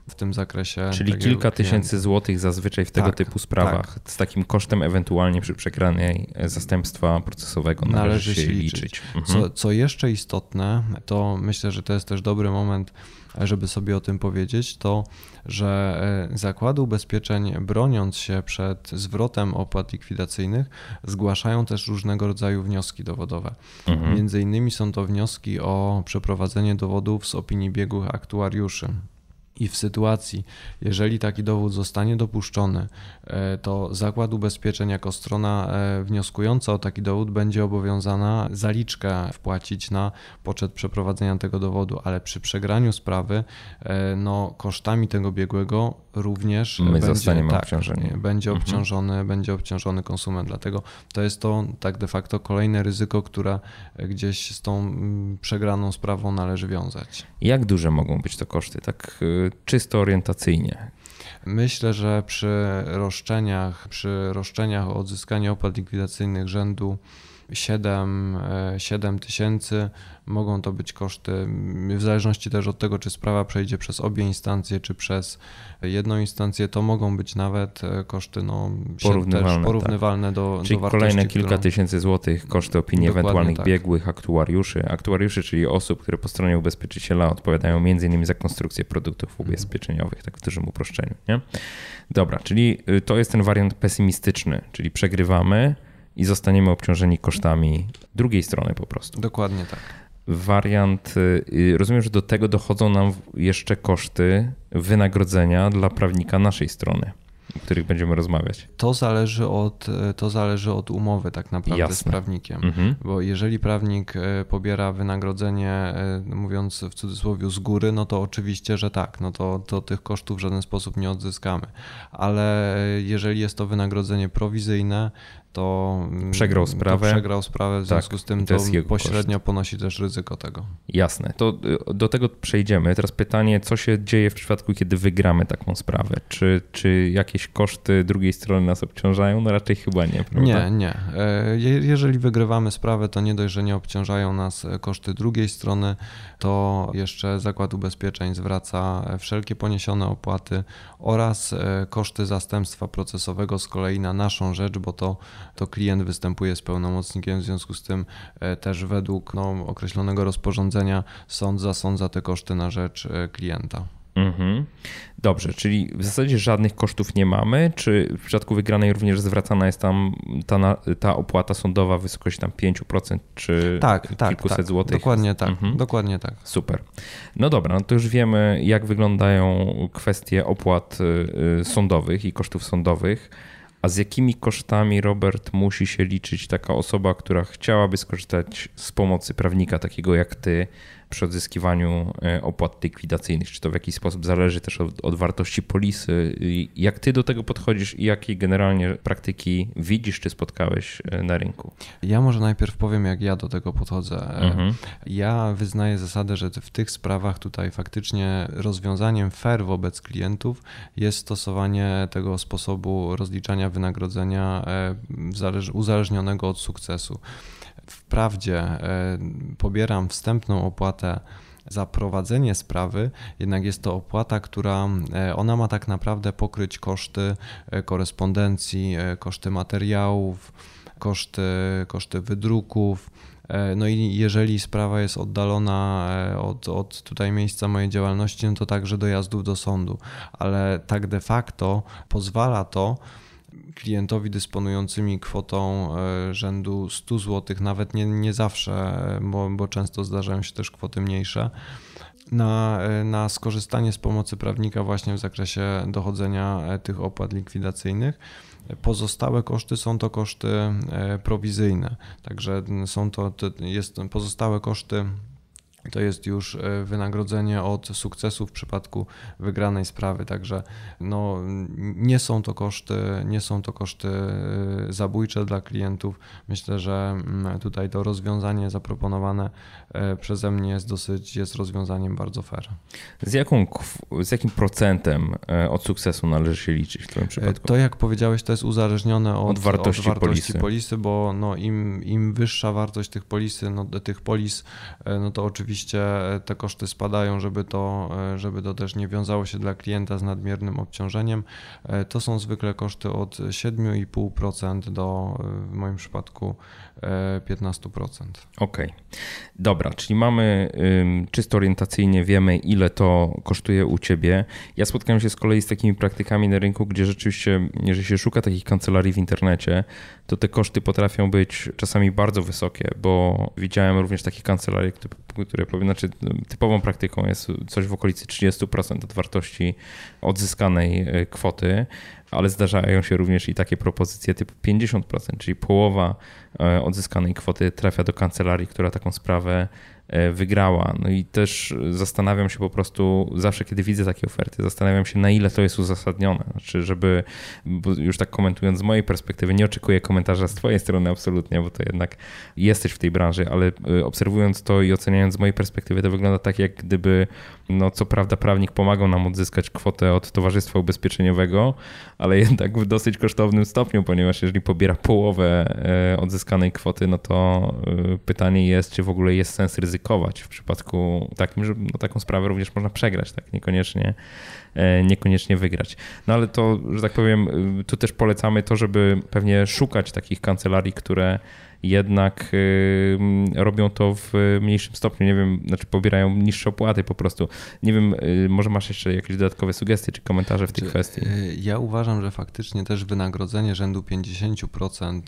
w tym zakresie. Czyli kilka tysięcy złotych zazwyczaj w tego tak, typu sprawach. Tak. Z takim kosztem ewentualnie przy przegranej zastępstwa procesowego należy, należy się liczyć. liczyć. Mhm. Co, co jeszcze istotne, to myślę, że to jest też dobry moment żeby sobie o tym powiedzieć, to że e, zakłady ubezpieczeń, broniąc się przed zwrotem opłat likwidacyjnych, zgłaszają też różnego rodzaju wnioski dowodowe. Mhm. Między innymi są to wnioski o przeprowadzenie dowodów z opinii biegłych aktuariuszy. I w sytuacji, jeżeli taki dowód zostanie dopuszczony, e, to Zakład Ubezpieczeń jako strona e, wnioskująca o taki dowód będzie obowiązana zaliczkę wpłacić na poczet przeprowadzenia tego dowodu, ale przy przegraniu sprawy e, no, kosztami tego biegłego również My będzie, zostaniemy tak, obciążeni. Będzie Mhm. obciążony, będzie obciążony konsument. Dlatego to jest to tak de facto kolejne ryzyko, które gdzieś z tą mm, przegraną sprawą należy wiązać. Jak duże mogą być to koszty, tak y, czysto orientacyjnie? Myślę, że przy roszczeniach, przy roszczeniach o odzyskanie opłat likwidacyjnych rzędu 7, 7 tysięcy mogą to być koszty, w zależności też od tego, czy sprawa przejdzie przez obie instancje, czy przez jedną instancję, to mogą być nawet e, koszty no, Porównywalne, też porównywalne do, Czyli do wartości, kolejne kilka którą- tysięcy złotych koszty opinii Dokładnie ewentualnych tak. biegłych, aktuariuszy. Aktuariuszy, czyli osób, które po stronie ubezpieczyciela odpowiadają m.in. za konstrukcję produktów Mhm. ubezpieczeniowych, tak w dużym uproszczeniu. Nie? Dobra, czyli y, to jest ten wariant pesymistyczny, czyli przegrywamy i zostaniemy obciążeni kosztami drugiej strony po prostu. Dokładnie tak. Wariant, y, rozumiem, że do tego dochodzą nam jeszcze koszty wynagrodzenia dla prawnika naszej strony, o których będziemy rozmawiać. To zależy od, to zależy od umowy tak naprawdę z Jasne. prawnikiem. Mhm. Bo jeżeli prawnik pobiera wynagrodzenie, mówiąc w cudzysłowie z góry, no to oczywiście, że tak, no to, to tych kosztów w żaden sposób nie odzyskamy. Ale jeżeli jest to wynagrodzenie prowizyjne, to mm, Przegrał to sprawę. przegrał sprawę, w Tak, związku z tym to to, pośrednio ponosi też ryzyko tego. Jasne, to y, do tego przejdziemy. Teraz pytanie, co się dzieje w przypadku, kiedy wygramy taką sprawę? Czy, czy jakieś koszty drugiej strony nas obciążają? No raczej chyba nie, prawda? Nie, nie. E, je- Jeżeli wygrywamy sprawę, to nie dość, że nie obciążają nas e, koszty drugiej strony, to jeszcze Zakład Ubezpieczeń zwraca e, wszelkie poniesione opłaty oraz koszty zastępstwa procesowego z kolei na naszą rzecz, bo to, to klient występuje z pełnomocnikiem, w związku z tym e, też według no, określonego rozporządzenia sąd zasądza te koszty na rzecz e, klienta. Mhm. Dobrze, czyli w zasadzie żadnych kosztów nie mamy, czy w przypadku wygranej również zwracana jest tam ta, ta opłata sądowa w wysokości tam 5% czy Tak, tak, kilkuset tak. złotych? Dokładnie tak, Mhm. dokładnie tak. Super. No dobra, no to już wiemy, jak wyglądają kwestie opłat y, y, sądowych i kosztów sądowych. A z jakimi kosztami, Robert, musi się liczyć taka osoba, która chciałaby skorzystać z pomocy prawnika takiego jak ty przy odzyskiwaniu y, opłat likwidacyjnych? Czy to w jakiś sposób zależy też od, od wartości polisy? Jak ty do tego podchodzisz i jakie generalnie praktyki widzisz czy spotkałeś y, na rynku? Ja może najpierw powiem, jak ja do tego podchodzę. E, Mhm. Ja wyznaję zasadę, że w tych sprawach tutaj faktycznie rozwiązaniem fair wobec klientów jest stosowanie tego sposobu rozliczania wynagrodzenia e, zależ- uzależnionego od sukcesu. Wprawdzie e, pobieram wstępną opłatę za prowadzenie sprawy, jednak jest to opłata, która e, ona ma tak naprawdę pokryć koszty e, korespondencji, koszty materiałów, koszty, koszty wydruków. No i jeżeli sprawa jest oddalona od, od tutaj miejsca mojej działalności, no to także dojazdów do sądu, ale tak de facto pozwala to klientowi dysponującymi kwotą e, rzędu 100 zł, nawet nie, nie zawsze, bo, bo często zdarzają się też kwoty mniejsze, na, e, na skorzystanie z pomocy prawnika właśnie w zakresie dochodzenia e, tych opłat likwidacyjnych. Pozostałe koszty są to koszty prowizyjne, także są to, to jest pozostałe koszty to jest już e, wynagrodzenie od sukcesu w przypadku wygranej sprawy, także no, nie są to koszty, nie są to koszty e, zabójcze dla klientów. Myślę, że mm, tutaj to rozwiązanie zaproponowane przeze mnie jest dosyć, jest rozwiązaniem bardzo fair. Z, jaką, z jakim procentem e, od sukcesu należy się liczyć w Twoim przypadku? To jak powiedziałeś, to jest uzależnione od, Od wartości polisy. polisy, bo no, im, im wyższa wartość tych polisy, no, tych polis, e, no to oczywiście te koszty spadają, żeby to, e, żeby to też nie wiązało się dla klienta z nadmiernym obciążeniem. E, To są zwykle koszty od 7,5% do e, w moim przypadku e, 15%. Okej. Dobra, czyli mamy czysto orientacyjnie wiemy, ile to kosztuje u ciebie. Ja spotkałem się z kolei z takimi praktykami na rynku, gdzie rzeczywiście, jeżeli się szuka takich kancelarii w internecie, to te koszty potrafią być czasami bardzo wysokie, bo widziałem również takie kancelarie, które- które znaczy typową praktyką jest coś w okolicy 30% od wartości odzyskanej kwoty, ale zdarzają się również i takie propozycje typu 50%, czyli połowa odzyskanej kwoty trafia do kancelarii, która taką sprawę E, wygrała. No i też zastanawiam się po prostu, zawsze kiedy widzę takie oferty, zastanawiam się na ile to jest uzasadnione. Znaczy, żeby, już tak komentując z mojej perspektywy, nie oczekuję komentarza z twojej strony absolutnie, bo to jednak jesteś w tej branży, ale e, obserwując to i oceniając z mojej perspektywy, to wygląda tak, jak gdyby, no co prawda prawnik pomagał nam odzyskać kwotę od Towarzystwa Ubezpieczeniowego, ale jednak w dosyć kosztownym stopniu, ponieważ jeżeli pobiera połowę e, odzyskanej kwoty, no to pytanie jest, czy w ogóle jest sens ryzyka w przypadku takim, że no, taką sprawę również można przegrać, tak? Niekoniecznie, e, niekoniecznie wygrać. No ale to, że tak powiem, y, tu też polecamy to, żeby pewnie szukać takich kancelarii, które jednak y, robią to w mniejszym stopniu. Nie wiem, znaczy pobierają niższe opłaty po prostu. Nie wiem, y, może masz jeszcze jakieś dodatkowe sugestie czy komentarze w tej czy, kwestii? Y, ja uważam, że faktycznie też wynagrodzenie rzędu 50%,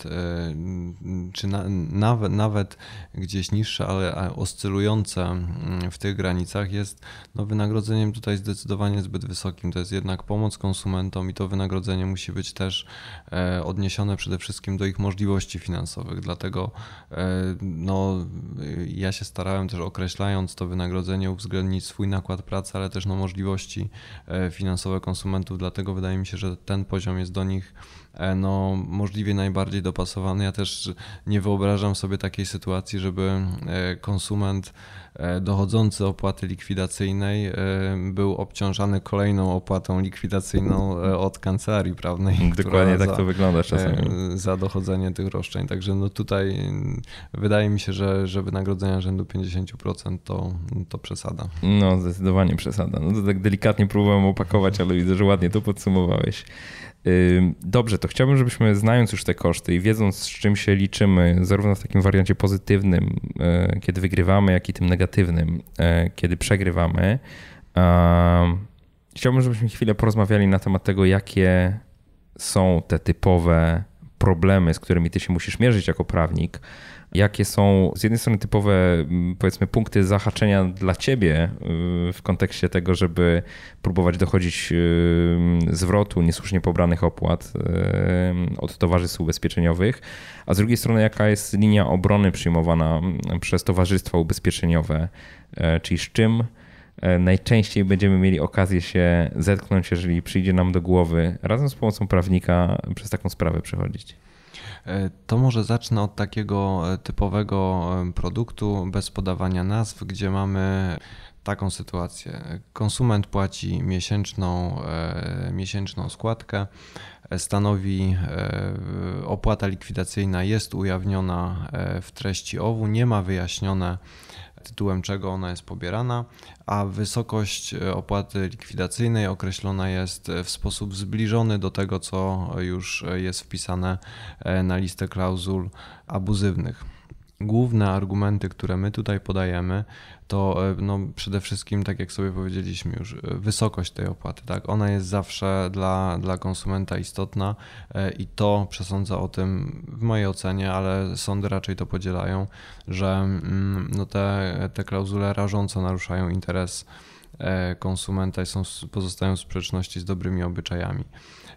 czy na, nawet, nawet gdzieś niższe, ale oscylujące mm, w tych granicach jest no, wynagrodzeniem tutaj zdecydowanie zbyt wysokim. To jest jednak pomoc konsumentom i to wynagrodzenie musi być też e, odniesione przede wszystkim do ich możliwości finansowych. Dlatego dlatego e, no, ja się starałem też określając to wynagrodzenie uwzględnić swój nakład pracy, ale też no, możliwości e, finansowe konsumentów, dlatego wydaje mi się, że ten poziom jest do nich no, możliwie najbardziej dopasowany. Ja też nie wyobrażam sobie takiej sytuacji, żeby konsument E, dochodzący opłaty likwidacyjnej e, był obciążany kolejną opłatą likwidacyjną e, od kancelarii prawnej. Dokładnie tak za, to wygląda czasami. Za dochodzenie tych roszczeń. Także no tutaj wydaje mi się, że, że wynagrodzenia rzędu 50% to, to przesada. No, zdecydowanie przesada. No to tak delikatnie próbowałem opakować, ale widzę, że ładnie to podsumowałeś. Dobrze, to chciałbym, żebyśmy znając już te koszty i wiedząc, z czym się liczymy, zarówno w takim wariancie pozytywnym, e, kiedy wygrywamy, jak i tym negatywnym, e, kiedy przegrywamy, chciałbym, żebyśmy chwilę porozmawiali na temat tego, jakie są te typowe problemy, z którymi ty się musisz mierzyć jako prawnik jakie są z jednej strony typowe, powiedzmy, punkty zahaczenia dla ciebie y, w kontekście tego, żeby próbować dochodzić y, zwrotu niesłusznie pobranych opłat y, od towarzystw ubezpieczeniowych, a z drugiej strony, jaka jest linia obrony przyjmowana przez towarzystwa ubezpieczeniowe, czyli z czym najczęściej będziemy mieli okazję się zetknąć, jeżeli przyjdzie nam do głowy razem z pomocą prawnika przez taką sprawę przechodzić. E, to może zacznę od takiego e, typowego e, produktu bez podawania nazw, gdzie mamy taką sytuację. Konsument płaci miesięczną, miesięczną składkę, stanowi opłata likwidacyjna jest ujawniona w treści OWU, nie ma wyjaśnione tytułem czego ona jest pobierana, a wysokość e, opłaty likwidacyjnej określona jest w sposób zbliżony do tego, co już jest wpisane e, na listę klauzul abuzywnych. Główne argumenty, które my tutaj podajemy, to e, no, przede wszystkim, tak jak sobie powiedzieliśmy już, e, wysokość tej opłaty. Tak? Ona jest zawsze dla, dla konsumenta istotna e, i to przesądza o tym, w mojej ocenie, ale sądy raczej to podzielają, że mm, no, te, te klauzule rażąco naruszają interes konsumenta i są, pozostają w sprzeczności z dobrymi obyczajami.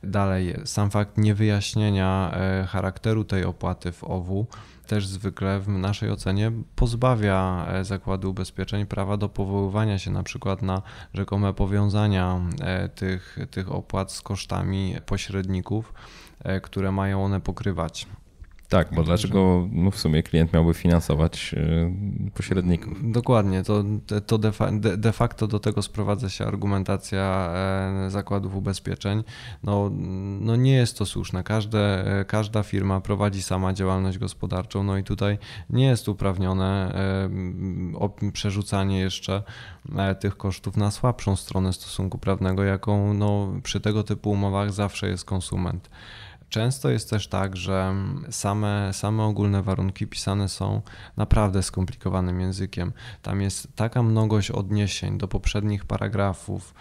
Dalej, sam fakt niewyjaśnienia charakteru tej opłaty w OWU też zwykle w naszej ocenie pozbawia e, zakładu ubezpieczeń prawa do powoływania się na przykład na rzekome powiązania e, tych, tych opłat z kosztami pośredników, e, które mają one pokrywać. Tak, bo dlaczego no w sumie klient miałby finansować y, pośredników? Dokładnie, to, to de, facto do tego sprowadza się argumentacja e, zakładów ubezpieczeń. No, no nie jest to słuszne. Każde, każda firma prowadzi sama działalność gospodarczą, no i tutaj nie jest uprawnione e, przerzucanie jeszcze e, tych kosztów na słabszą stronę stosunku prawnego, jaką no, przy tego typu umowach zawsze jest konsument. Często jest też tak, że same, same ogólne warunki pisane są naprawdę skomplikowanym językiem. Tam jest taka mnogość odniesień do poprzednich paragrafów,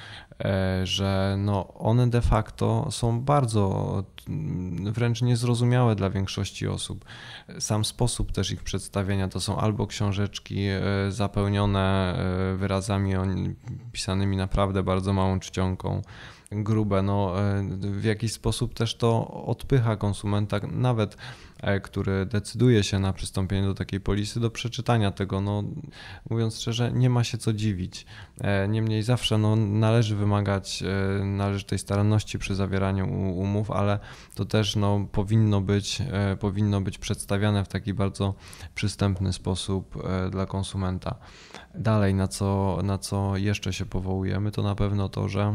e, że no one de facto są bardzo mm, wręcz niezrozumiałe dla większości osób. Sam sposób też ich przedstawienia to są albo książeczki e, zapełnione e, wyrazami pisanymi naprawdę bardzo małą czcionką, grube. No, e, w jakiś sposób też to odpycha konsumenta, nawet e, który decyduje się na przystąpienie do takiej polisy, do przeczytania tego. No, mówiąc szczerze, nie ma się co dziwić. E, niemniej zawsze no, należy wymagać należytej staranności przy zawieraniu umów, ale to też no, powinno, być, powinno być przedstawiane w taki bardzo przystępny sposób dla konsumenta. Dalej, na co, na co jeszcze się powołujemy, to na pewno to, że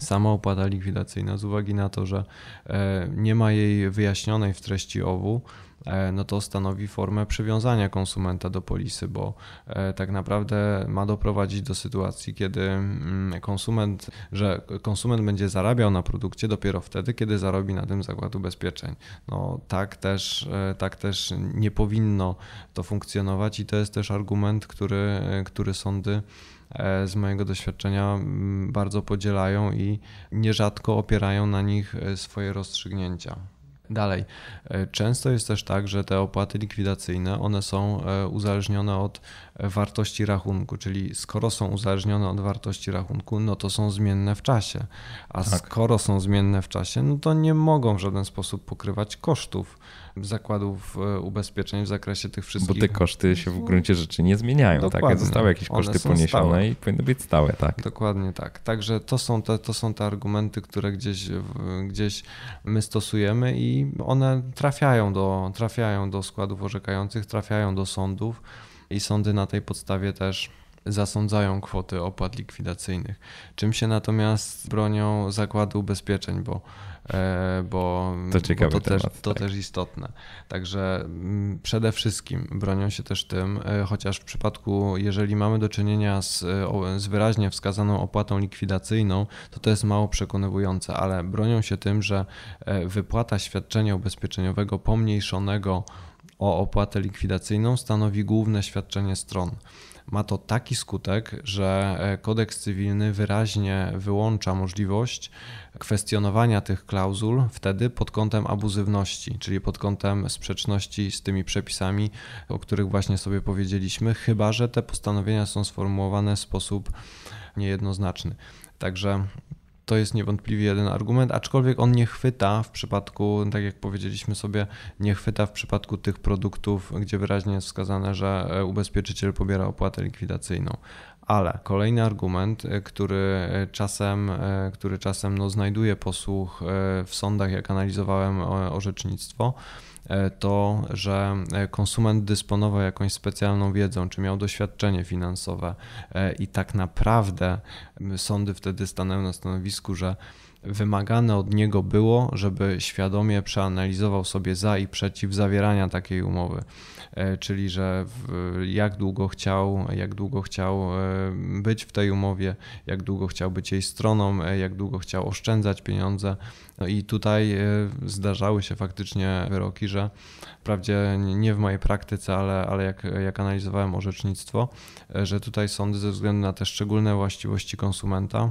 sama opłata likwidacyjna z uwagi na to, że e, nie ma jej wyjaśnionej w treści owu, e, no to stanowi formę przywiązania konsumenta do polisy, bo e, tak naprawdę ma doprowadzić do sytuacji, kiedy mm, konsument, że konsument będzie zarabiał na produkcie dopiero wtedy, kiedy zarobi na tym zakład ubezpieczeń. No tak też, tak też nie powinno to funkcjonować i to jest też argument, który, który sądy z mojego doświadczenia bardzo podzielają i nierzadko opierają na nich e, swoje rozstrzygnięcia. Dalej, e, często jest też tak, że te opłaty likwidacyjne, one są uzależnione od wartości rachunku, czyli skoro są uzależnione od wartości rachunku, no to są zmienne w czasie, a tak. skoro są zmienne w czasie, no to nie mogą w żaden sposób pokrywać kosztów zakładów e, ubezpieczeń w zakresie tych wszystkich. Bo te koszty się w gruncie rzeczy nie zmieniają, tak? Dokładnie. tak? Zostały jakieś koszty poniesione stałe. i powinny być stałe, tak? Dokładnie tak. Także to są te, to są te argumenty, które gdzieś, gdzieś my stosujemy i one trafiają do, trafiają do składów orzekających, trafiają do sądów i sądy na tej podstawie też zasądzają kwoty opłat likwidacyjnych. Czym się natomiast bronią zakłady ubezpieczeń, bo bo to, ciekawy bo to, temat, też, to tak. też istotne. Także mm, przede wszystkim bronią się też tym, e, chociaż w przypadku, jeżeli mamy do czynienia z, e, z wyraźnie wskazaną opłatą likwidacyjną, to to jest mało przekonywujące, ale bronią się tym, że wypłata świadczenia ubezpieczeniowego pomniejszonego o opłatę likwidacyjną stanowi główne świadczenie stron ma to taki skutek, że kodeks cywilny wyraźnie wyłącza możliwość kwestionowania tych klauzul wtedy pod kątem abuzywności, czyli pod kątem sprzeczności z tymi przepisami, o których właśnie sobie powiedzieliśmy, chyba że te postanowienia są sformułowane w sposób niejednoznaczny. Także to jest niewątpliwie jeden argument, aczkolwiek on nie chwyta w przypadku, tak jak powiedzieliśmy sobie, nie chwyta w przypadku tych produktów, gdzie wyraźnie jest wskazane, że ubezpieczyciel pobiera opłatę likwidacyjną. Ale kolejny argument, e, który e, czasem, e, który czasem no, znajduje posłuch w sądach, jak analizowałem orzecznictwo, to, że konsument dysponował jakąś specjalną wiedzą, czy miał doświadczenie finansowe i tak naprawdę sądy wtedy stanęły na stanowisku, że wymagane od niego było, żeby świadomie przeanalizował sobie za i przeciw zawierania takiej umowy. E, czyli że jak długo chciał, jak długo chciał e, być w tej umowie, jak długo chciał być jej stroną, e, jak długo chciał oszczędzać pieniądze. No i tutaj zdarzały się faktycznie wyroki, że wprawdzie nie w mojej praktyce, ale, ale jak, jak analizowałem orzecznictwo, że tutaj sądy ze względu na te szczególne właściwości konsumenta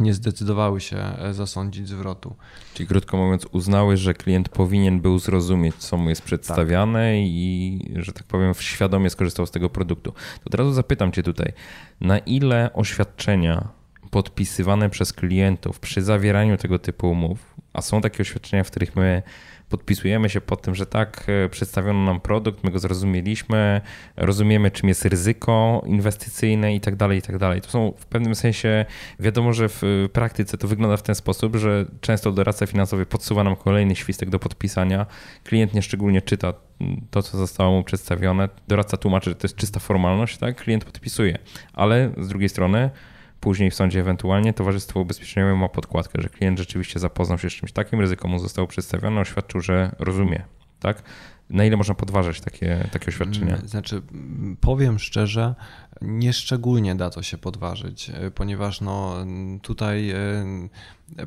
nie zdecydowały się e, zasądzić zwrotu. Czyli krótko mówiąc, uznały, że klient powinien był zrozumieć, co mu jest przedstawiane tak. i, że tak powiem, świadomie skorzystał z tego produktu. To od razu zapytam Cię tutaj, na ile oświadczenia podpisywane przez klientów przy zawieraniu tego typu umów, a są takie oświadczenia, w których my podpisujemy się pod tym, że tak, e, przedstawiono nam produkt, my go zrozumieliśmy, rozumiemy, czym jest ryzyko inwestycyjne i tak dalej, i tak dalej. To są w pewnym sensie, wiadomo, że w praktyce to wygląda w ten sposób, że często doradca finansowy podsuwa nam kolejny świstek do podpisania, klient nieszczególnie czyta to, co zostało mu przedstawione, doradca tłumaczy, że to jest czysta formalność, tak, klient podpisuje, ale z drugiej strony Później w sądzie ewentualnie towarzystwo ubezpieczeniowe ma podkładkę, że klient rzeczywiście zapoznał się z czymś takim, ryzyko mu zostało przedstawione, oświadczył, że rozumie. Tak? Na ile można podważać takie, takie oświadczenia? Mm, znaczy, powiem szczerze, nieszczególnie da to się podważyć, ponieważ no, tutaj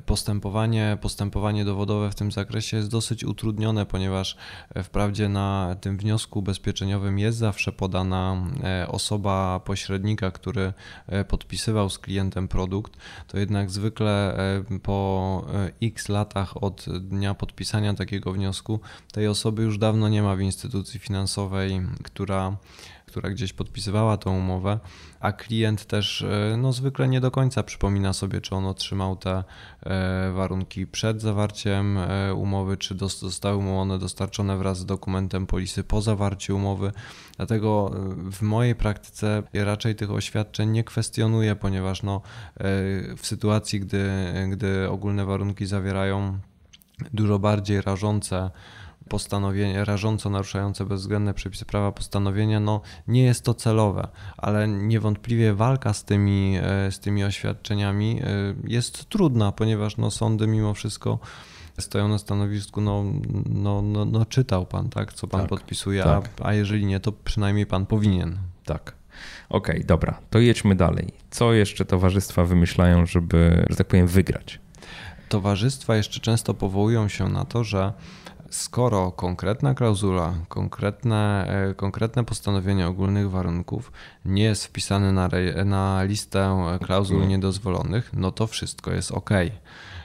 postępowanie, postępowanie dowodowe w tym zakresie jest dosyć utrudnione, ponieważ wprawdzie na tym wniosku ubezpieczeniowym jest zawsze podana e, osoba pośrednika, który e, podpisywał z klientem produkt, to jednak zwykle e, po x latach od dnia podpisania takiego wniosku tej osoby już dawno nie ma w instytucji finansowej, która która gdzieś podpisywała tą umowę, a klient też e, no, zwykle nie do końca przypomina sobie, czy on otrzymał te e, warunki przed zawarciem e, umowy, czy zostały mu one dostarczone wraz z dokumentem polisy po zawarciu umowy. Dlatego w mojej praktyce raczej tych oświadczeń nie kwestionuję, ponieważ no, w sytuacji, gdy, gdy ogólne warunki zawierają dużo bardziej rażące postanowienie, rażąco naruszające bezwzględne przepisy prawa postanowienia, no nie jest to celowe, ale niewątpliwie walka z tymi, e, z tymi oświadczeniami e, jest trudna, ponieważ no sądy mimo wszystko stoją na stanowisku, no, no, no, no czytał pan, tak, co pan tak, podpisuje, tak. A, a jeżeli nie, to przynajmniej pan powinien. Tak. Okej, okay, dobra, to jedźmy dalej. Co jeszcze towarzystwa wymyślają, żeby, że tak powiem, wygrać? Towarzystwa jeszcze często powołują się na to, że skoro konkretna klauzula, konkretne, e, konkretne postanowienie ogólnych warunków nie jest wpisane na, na listę klauzul mhm. niedozwolonych, no to wszystko jest ok.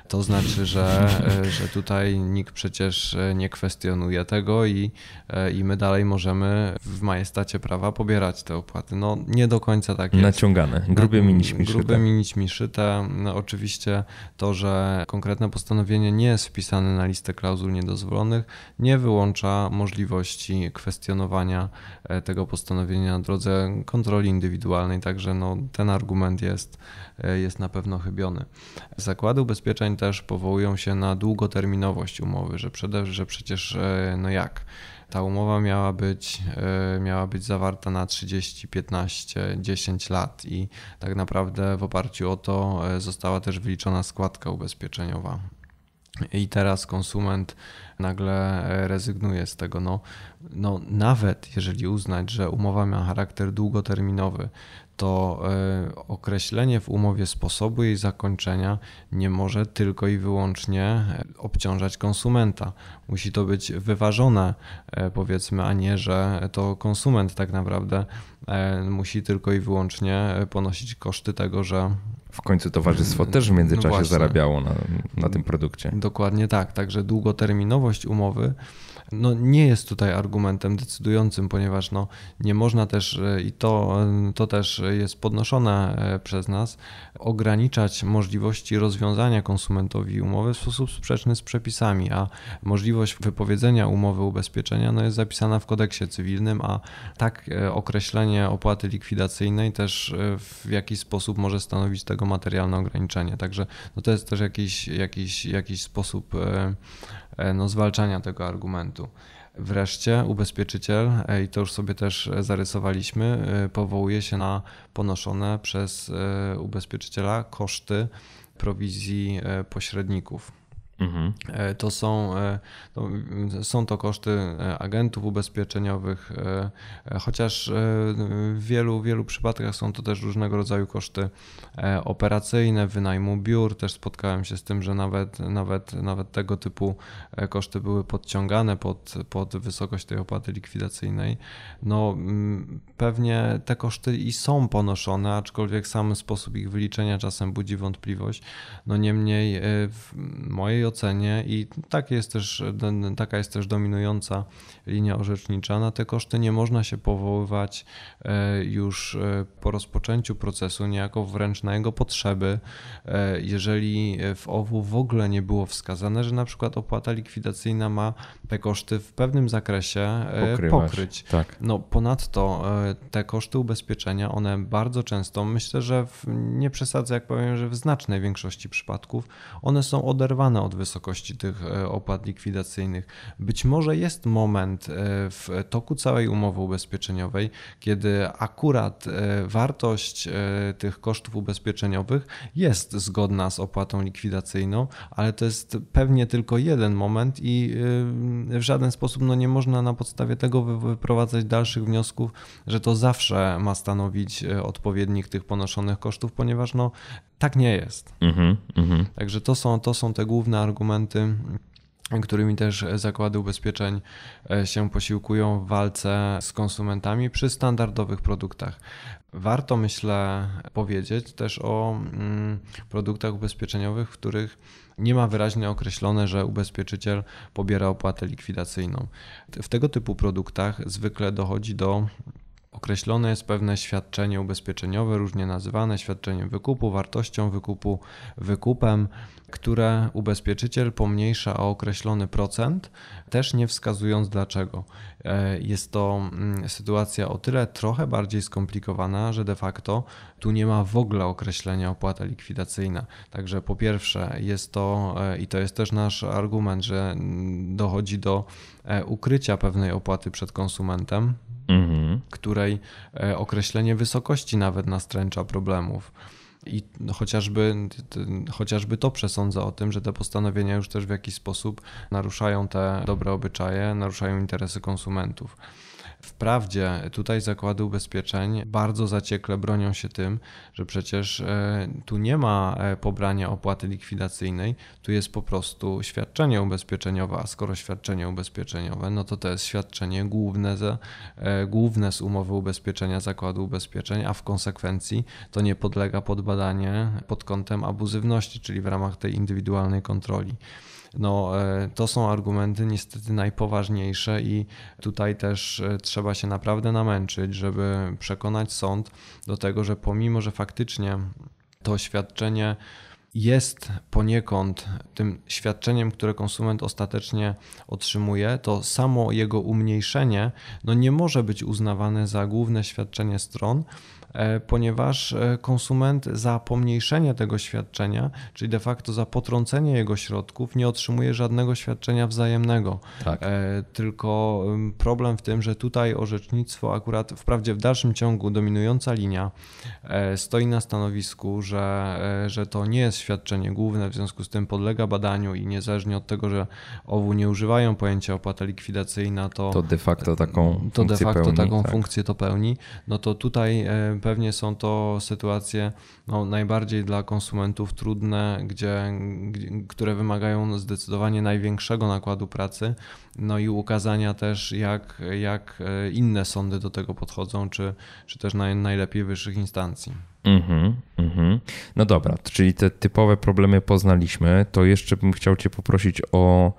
To znaczy, że, e, że tutaj nikt przecież e, nie kwestionuje tego i, e, i my dalej możemy w majestacie prawa pobierać te opłaty. No nie do końca tak jest. Naciągane, grubymi nićmi szyte. Grubymi nićmi szyte. No, oczywiście to, że konkretne postanowienie nie jest wpisane na listę klauzul niedozwolonych, nie wyłącza możliwości kwestionowania tego postanowienia na drodze kontroli indywidualnej, także no, ten argument jest, jest na pewno chybiony. Zakłady ubezpieczeń też powołują się na długoterminowość umowy, że, przede, że przecież e, no jak ta umowa miała być, e, miała być zawarta na 30, 15, 10 lat i tak naprawdę w oparciu o to e, została też wyliczona składka ubezpieczeniowa. I teraz konsument nagle rezygnuje z tego. No, no, nawet jeżeli uznać, że umowa ma charakter długoterminowy, to e, określenie w umowie sposobu jej zakończenia nie może tylko i wyłącznie e, obciążać konsumenta. Musi to być wyważone, e, powiedzmy, a nie, że to konsument tak naprawdę musi tylko i wyłącznie ponosić koszty tego, że w końcu towarzystwo też w międzyczasie no zarabiało na, na tym produkcie. Dokładnie tak. Także długoterminowość umowy no, nie jest tutaj argumentem decydującym, ponieważ no, nie można też, e, i to, e, to też jest podnoszone e, przez nas, ograniczać możliwości rozwiązania konsumentowi umowy w sposób sprzeczny z przepisami, a możliwość wypowiedzenia umowy ubezpieczenia no, jest zapisana w kodeksie cywilnym, a tak określenie opłaty likwidacyjnej też w jakiś sposób może stanowić tego materialne ograniczenie. Także no, to jest też jakiś, jakiś, jakiś sposób no, zwalczania tego argumentu. Wreszcie ubezpieczyciel, e, i to już sobie też zarysowaliśmy, e, powołuje się na ponoszone przez ubezpieczyciela koszty prowizji pośredników. Mhm. E, to są, e, to, są to koszty e, agentów ubezpieczeniowych, chociaż w wielu, wielu przypadkach są to też różnego rodzaju koszty operacyjne, wynajmu biur. Też spotkałem się z tym, że nawet, nawet, nawet tego typu koszty były podciągane pod, pod wysokość tej opłaty likwidacyjnej. No, pewnie te koszty i są ponoszone, aczkolwiek sam sposób ich wyliczenia czasem budzi wątpliwość. No niemniej w mojej ocenie i tak jest też, taka jest też dominująca linia orzecznicza. Na te koszty nie można się powoływać e, już e, po rozpoczęciu procesu, niejako wręcz na jego potrzeby, e, jeżeli w OWU w ogóle nie było wskazane, że na przykład opłata likwidacyjna ma te koszty w pewnym zakresie Pokrywać. pokryć. Tak. No, ponadto te koszty ubezpieczenia, one bardzo często, myślę, że w, nie przesadzę jak powiem, że w znacznej większości przypadków, one są oderwane od wysokości tych opłat likwidacyjnych. Być może jest moment w toku całej umowy ubezpieczeniowej, kiedy akurat wartość tych kosztów ubezpieczeniowych jest zgodna z opłatą likwidacyjną, ale to jest pewnie tylko jeden moment i w żaden sposób no, nie można na podstawie tego wyprowadzać dalszych wniosków, że to zawsze ma stanowić e, odpowiednik tych ponoszonych kosztów, ponieważ no, tak nie jest. Mm -hmm, Także to są, to są te główne argumenty którymi też zakłady ubezpieczeń e, się posiłkują w walce z konsumentami przy standardowych produktach. Warto, myślę, powiedzieć też o mm, produktach ubezpieczeniowych, w których nie ma wyraźnie określone, że ubezpieczyciel pobiera opłatę likwidacyjną. W tego typu produktach zwykle dochodzi do Określone jest pewne świadczenie ubezpieczeniowe, różnie nazywane świadczeniem wykupu, wartością wykupu, wykupem, które ubezpieczyciel pomniejsza o określony procent, też nie wskazując dlaczego. E, jest to mm, sytuacja o tyle trochę bardziej skomplikowana, że de facto tu nie ma w ogóle określenia opłata likwidacyjna. Także po pierwsze jest to, e, i to jest też nasz argument, że mm, dochodzi do e, ukrycia pewnej opłaty przed konsumentem, mhm. której określenie wysokości nawet nastręcza problemów. I chociażby, chociażby to przesądza o tym, że te postanowienia już też w jakiś sposób naruszają te dobre obyczaje, naruszają interesy konsumentów. Wprawdzie tutaj zakłady ubezpieczeń bardzo zaciekle bronią się tym, że przecież e, tu nie ma e, pobrania opłaty likwidacyjnej, tu jest po prostu świadczenie ubezpieczeniowe, a skoro świadczenie ubezpieczeniowe, no to to jest świadczenie główne, ze, e, główne z umowy ubezpieczenia zakładu ubezpieczeń, a w konsekwencji to nie podlega pod badanie pod kątem abuzywności, czyli w ramach tej indywidualnej kontroli. No, e, to są argumenty niestety najpoważniejsze i tutaj też e, trzeba się naprawdę namęczyć, żeby przekonać sąd do tego, że pomimo, że faktycznie to świadczenie jest poniekąd tym świadczeniem, które konsument ostatecznie otrzymuje, to samo jego umniejszenie no nie może być uznawane za główne świadczenie stron, ponieważ e, konsument za pomniejszenie tego świadczenia, czyli de facto za potrącenie jego środków, nie otrzymuje żadnego świadczenia wzajemnego. Tak. E, tylko problem w tym, że tutaj orzecznictwo akurat wprawdzie w dalszym ciągu dominująca linia stoi na stanowisku, że, że to nie jest świadczenie główne, w związku z tym podlega badaniu i niezależnie od tego, że owu nie używają pojęcia opłata likwidacyjna, to, to de facto taką to de facto pełni, taką tak. funkcję to pełni, no to tutaj pewnie są to sytuacje no, najbardziej dla konsumentów trudne, gdzie, które wymagają zdecydowanie największego nakładu pracy, no i ukazania też, jak, jak e, inne sądy do tego podchodzą, czy, czy też naj, najlepiej wyższych instancji. Mm-hmm, mm-hmm. No dobra, czyli te typowe problemy poznaliśmy, to jeszcze bym chciał Cię poprosić o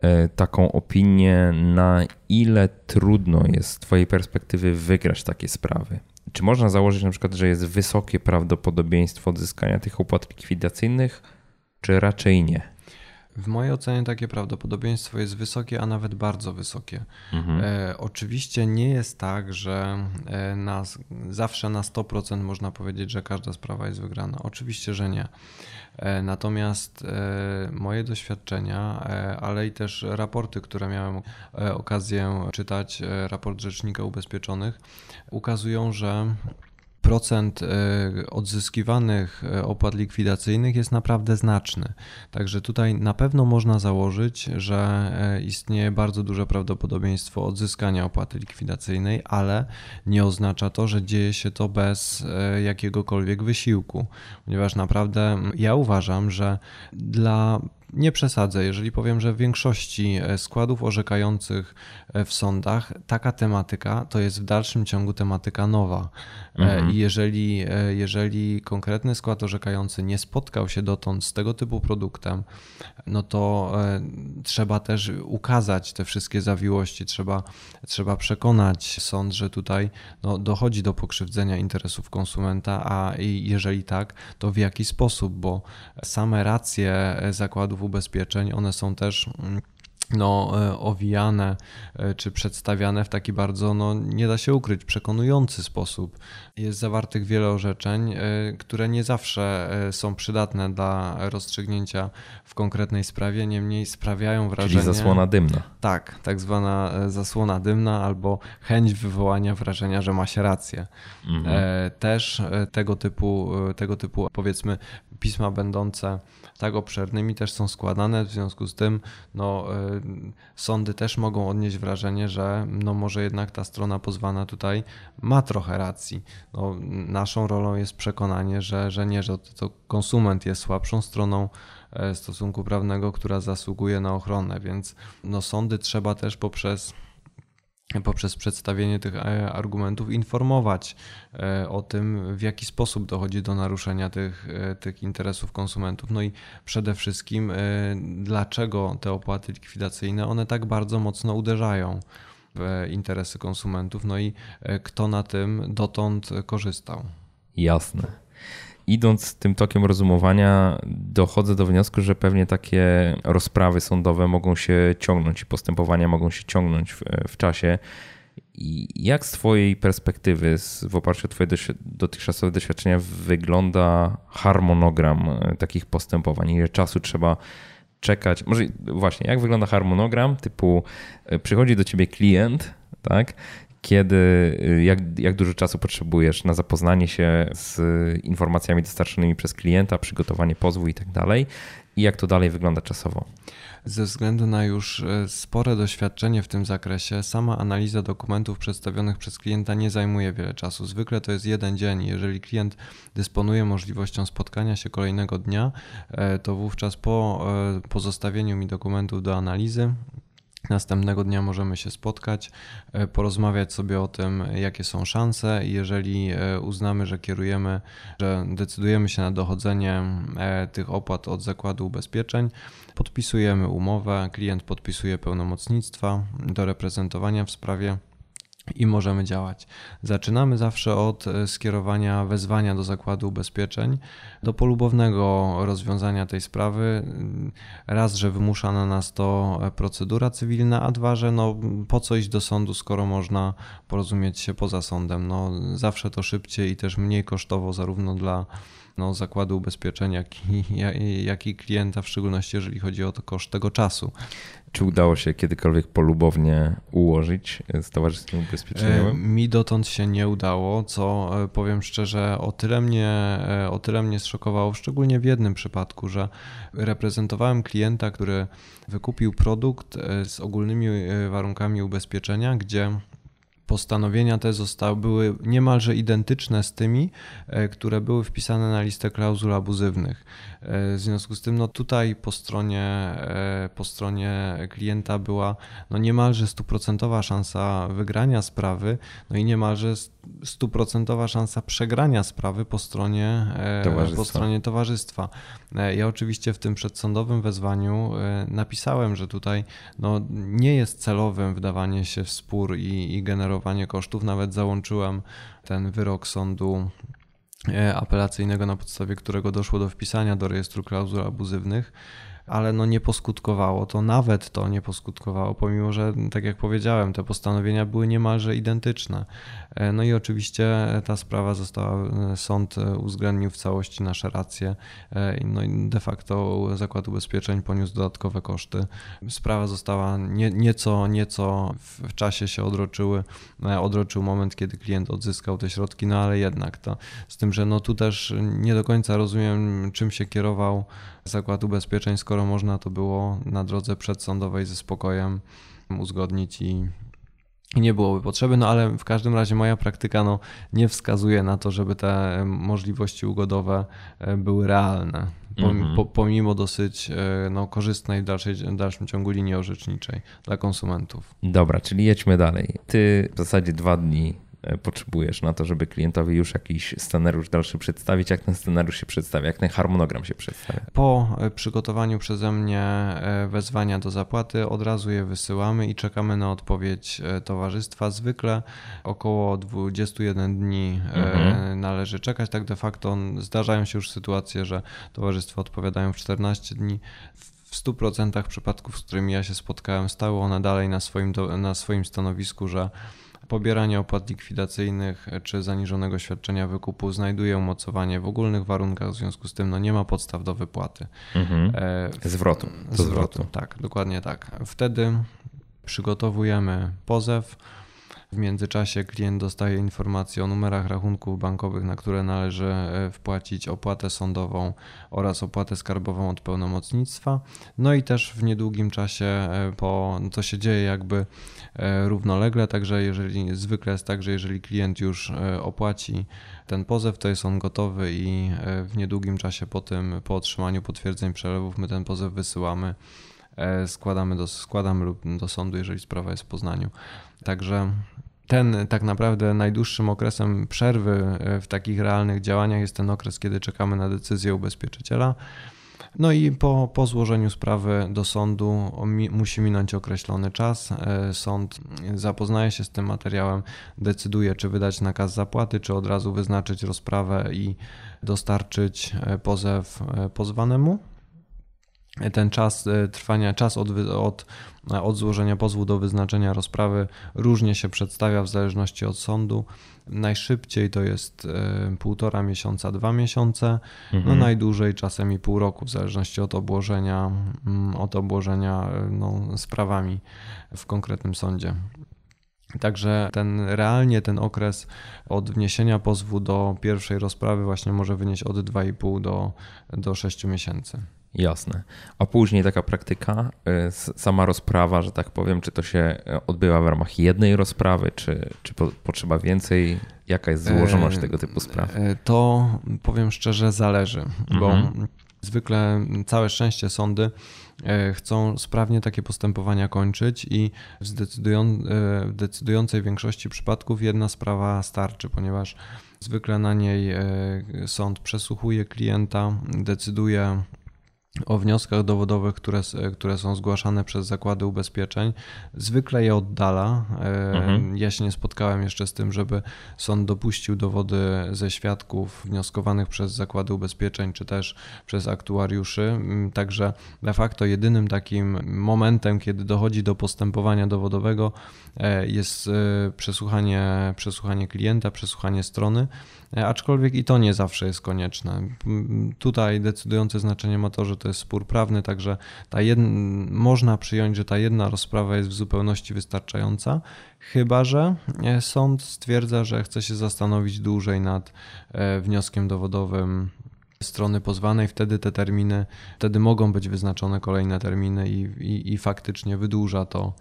e, taką opinię, na ile trudno jest z Twojej perspektywy wygrać takie sprawy. Czy można założyć na przykład, że jest wysokie prawdopodobieństwo odzyskania tych opłat likwidacyjnych, czy raczej nie? W mojej ocenie takie prawdopodobieństwo jest wysokie, a nawet bardzo wysokie. Mhm. E, oczywiście nie jest tak, że e, na, zawsze na 100% można powiedzieć, że każda sprawa jest wygrana. Oczywiście, że nie. E, natomiast e, moje doświadczenia, e, ale i też raporty, które miałem okazję czytać, raport Rzecznika Ubezpieczonych, ukazują, że procent e, odzyskiwanych e, opłat likwidacyjnych jest naprawdę znaczny. Także tutaj na pewno można założyć, że e, istnieje bardzo duże prawdopodobieństwo odzyskania opłaty likwidacyjnej, ale nie oznacza to, że dzieje się to bez jakiegokolwiek wysiłku, ponieważ naprawdę ja uważam, że dla nie przesadzę, jeżeli powiem, że w większości e, składów orzekających e, w sądach taka tematyka to jest w dalszym ciągu tematyka nowa. E, mhm. I jeżeli, jeżeli konkretny skład orzekający nie spotkał się dotąd z tego typu produktem, no to trzeba też ukazać te wszystkie zawiłości, trzeba, trzeba przekonać sąd, że tutaj no, dochodzi do pokrzywdzenia interesów konsumenta, a jeżeli tak, to w jaki sposób, bo same racje zakładów ubezpieczeń, one są też mm, no, e, owijane e, czy przedstawiane w taki bardzo, no, nie da się ukryć, przekonujący sposób. Jest zawartych wiele orzeczeń, e, które nie zawsze są przydatne dla rozstrzygnięcia w konkretnej sprawie, niemniej sprawiają wrażenie. Czyli zasłona dymna. Tak, tak zwana zasłona dymna albo chęć wywołania wrażenia, że ma się rację. Mhm. Też tego typu, tego typu, powiedzmy, pisma będące tak obszernymi też są składane, w związku z tym no, y, sądy też mogą odnieść wrażenie, że no, może jednak ta strona pozwana tutaj ma trochę racji. No, naszą rolą jest przekonanie, że, że nie, że to konsument jest słabszą stroną e, stosunku prawnego, która zasługuje na ochronę, więc no, sądy trzeba też poprzez poprzez przedstawienie tych e, argumentów informować e, o tym, w jaki sposób dochodzi do naruszenia tych, e, tych interesów konsumentów. No i przede wszystkim, dlaczego te opłaty likwidacyjne one tak bardzo mocno uderzają w interesy konsumentów, no i kto na tym dotąd korzystał. Jasne idąc tym tokiem rozumowania, dochodzę do wniosku, że pewnie takie rozprawy sądowe mogą się ciągnąć i postępowania mogą się ciągnąć w, w czasie. I jak z Twojej perspektywy, w oparciu o Twoje dotychczasowe doświadczenia, wygląda harmonogram e, takich postępowań? Ile czasu trzeba czekać? Może właśnie, jak wygląda harmonogram typu e, przychodzi do Ciebie klient, tak? Kiedy, y, jak, jak dużo czasu potrzebujesz na zapoznanie się z informacjami dostarczonymi przez klienta, przygotowanie pozwu i tak dalej, i jak to dalej wygląda czasowo. Ze względu na już e, spore doświadczenie w tym zakresie, sama analiza dokumentów przedstawionych przez klienta nie zajmuje wiele czasu. Zwykle to jest jeden dzień. Jeżeli klient dysponuje możliwością spotkania się kolejnego dnia, e, to wówczas po e, pozostawieniu mi dokumentów do analizy, Następnego dnia możemy się spotkać, e, porozmawiać sobie o tym, jakie są szanse. Jeżeli e, uznamy, że kierujemy, że decydujemy się na dochodzenie e, tych opłat od zakładu ubezpieczeń, podpisujemy umowę, klient podpisuje pełnomocnictwa do reprezentowania w sprawie i możemy działać. Zaczynamy zawsze od e, skierowania wezwania do zakładu ubezpieczeń, do polubownego rozwiązania tej sprawy. Raz, że wymusza na nas to e, procedura cywilna, a dwa, że no, po co iść do sądu, skoro można porozumieć się poza sądem. No, zawsze to szybciej i też mniej kosztowo, zarówno dla no, zakładu ubezpieczeń, jak i, jak i klienta, w szczególności jeżeli chodzi o to koszt tego czasu. Czy udało się kiedykolwiek polubownie ułożyć z towarzystwem ubezpieczeniowym? E, mi dotąd się nie udało, co e, powiem szczerze, o tyle mnie, e, o tyle mnie zszokowało, szczególnie w jednym przypadku, że reprezentowałem klienta, który wykupił produkt z ogólnymi warunkami ubezpieczenia, gdzie postanowienia te zostały, były niemalże identyczne z tymi, e, które były wpisane na listę klauzul abuzywnych. E, w związku z tym no tutaj po stronie, e, po stronie klienta była no niemalże stuprocentowa szansa wygrania sprawy, no i niemalże stuprocentowa szansa przegrania sprawy po stronie towarzystwa. po stronie towarzystwa. Ja oczywiście w tym przedsądowym wezwaniu napisałem, że tutaj no nie jest celowym wdawanie się w spór i, i generowanie kosztów. Nawet załączyłem ten wyrok sądu e, apelacyjnego, na podstawie którego doszło do wpisania do rejestru klauzul abuzywnych ale no nie poskutkowało to, nawet to nie poskutkowało, pomimo że, tak jak powiedziałem, te postanowienia były niemalże identyczne. E, no i oczywiście ta sprawa została, e, sąd e, uwzględnił w całości nasze racje, no i de facto Zakład Ubezpieczeń poniósł dodatkowe koszty. Sprawa została nie, nieco, nieco w czasie się odroczyły, odroczył moment, kiedy klient odzyskał te środki, no ale jednak to, z tym, że no tu też nie do końca rozumiem, czym się kierował Zakład Ubezpieczeń, skoro można to było na drodze przedsądowej ze spokojem uzgodnić i nie byłoby potrzeby, no ale w każdym razie moja praktyka no, nie wskazuje na to, żeby te możliwości ugodowe e, były realne, pomimo, -hmm. pomimo dosyć e, no, korzystnej w, dalszej, w dalszym ciągu linii orzeczniczej dla konsumentów. Dobra, czyli jedźmy dalej. Ty w zasadzie dwa dni E, potrzebujesz na to, żeby klientowi już jakiś scenariusz dalszy przedstawić, jak ten scenariusz się przedstawia, jak ten harmonogram się przedstawia. Po e, przygotowaniu przeze mnie e, wezwania do zapłaty od razu je wysyłamy i czekamy na odpowiedź towarzystwa. Zwykle około 21 dni mhm. należy czekać. Tak de facto zdarzają się już sytuacje, że towarzystwa odpowiadają w 14 dni w 100% przypadków, z którymi ja się spotkałem, stały one dalej na swoim, na swoim stanowisku, że pobieranie opłat likwidacyjnych czy zaniżonego świadczenia wykupu znajduje umocowanie w ogólnych warunkach, w związku z tym no, nie ma podstaw do wypłaty. Mhm. E, zwrotu. zwrotu. Zwrotu, tak, dokładnie tak. Wtedy przygotowujemy pozew w międzyczasie klient dostaje informację o numerach rachunków bankowych, na które należy e, wpłacić opłatę sądową oraz opłatę skarbową od pełnomocnictwa. No i też w niedługim czasie e, po, to się dzieje jakby e, równolegle, także jeżeli zwykle jest tak, że jeżeli klient już opłaci ten pozew, to jest on gotowy i w niedługim czasie po tym, po otrzymaniu potwierdzeń przelewów, my ten pozew wysyłamy składamy do, składamy lub do sądu, jeżeli sprawa jest w Poznaniu. Także ten tak naprawdę najdłuższym okresem przerwy e, w takich realnych działaniach jest ten okres, kiedy czekamy na decyzję ubezpieczyciela. No i po, po złożeniu sprawy do sądu musi minąć określony czas. E, sąd zapoznaje się z tym materiałem, decyduje, czy wydać nakaz zapłaty, czy od razu wyznaczyć rozprawę i dostarczyć e, pozew pozwanemu ten czas e, trwania, czas od, od, od złożenia pozwu do wyznaczenia rozprawy różnie się przedstawia w zależności od sądu. Najszybciej to jest e, półtora miesiąca, dwa miesiące, no mhm. no najdłużej czasem i pół roku w zależności od obłożenia, mm, od obłożenia e, no, sprawami w konkretnym sądzie. Także ten realnie ten okres od wniesienia pozwu do pierwszej rozprawy właśnie może wynieść od 2,5 do, do 6 miesięcy. Jasne. A później taka praktyka, y, sama rozprawa, że tak powiem, czy to się odbywa w ramach jednej rozprawy, czy, czy po, potrzeba więcej? Jaka jest złożoność e, tego typu spraw? To powiem szczerze, zależy, mhm. bo zwykle całe szczęście sądy chcą sprawnie takie postępowania kończyć i w, zdecydują, w decydującej większości przypadków jedna sprawa starczy, ponieważ zwykle na niej sąd przesłuchuje klienta, decyduje o wnioskach dowodowych, które, które są zgłaszane przez zakłady ubezpieczeń, zwykle je oddala. E, mhm. Ja się nie spotkałem jeszcze z tym, żeby sąd dopuścił dowody ze świadków wnioskowanych przez zakłady ubezpieczeń czy też przez aktuariuszy. Mm, także de facto jedynym takim momentem, kiedy dochodzi do postępowania dowodowego, e, jest e, przesłuchanie, przesłuchanie klienta, przesłuchanie strony. E, aczkolwiek i to nie zawsze jest konieczne. Tutaj decydujące znaczenie ma to, że to jest spór prawny, także ta jedna, można przyjąć, że ta jedna rozprawa jest w zupełności wystarczająca, chyba że e, sąd stwierdza, że chce się zastanowić dłużej nad e, wnioskiem dowodowym strony pozwanej, wtedy te terminy, wtedy mogą być wyznaczone kolejne terminy i, i, i faktycznie wydłuża to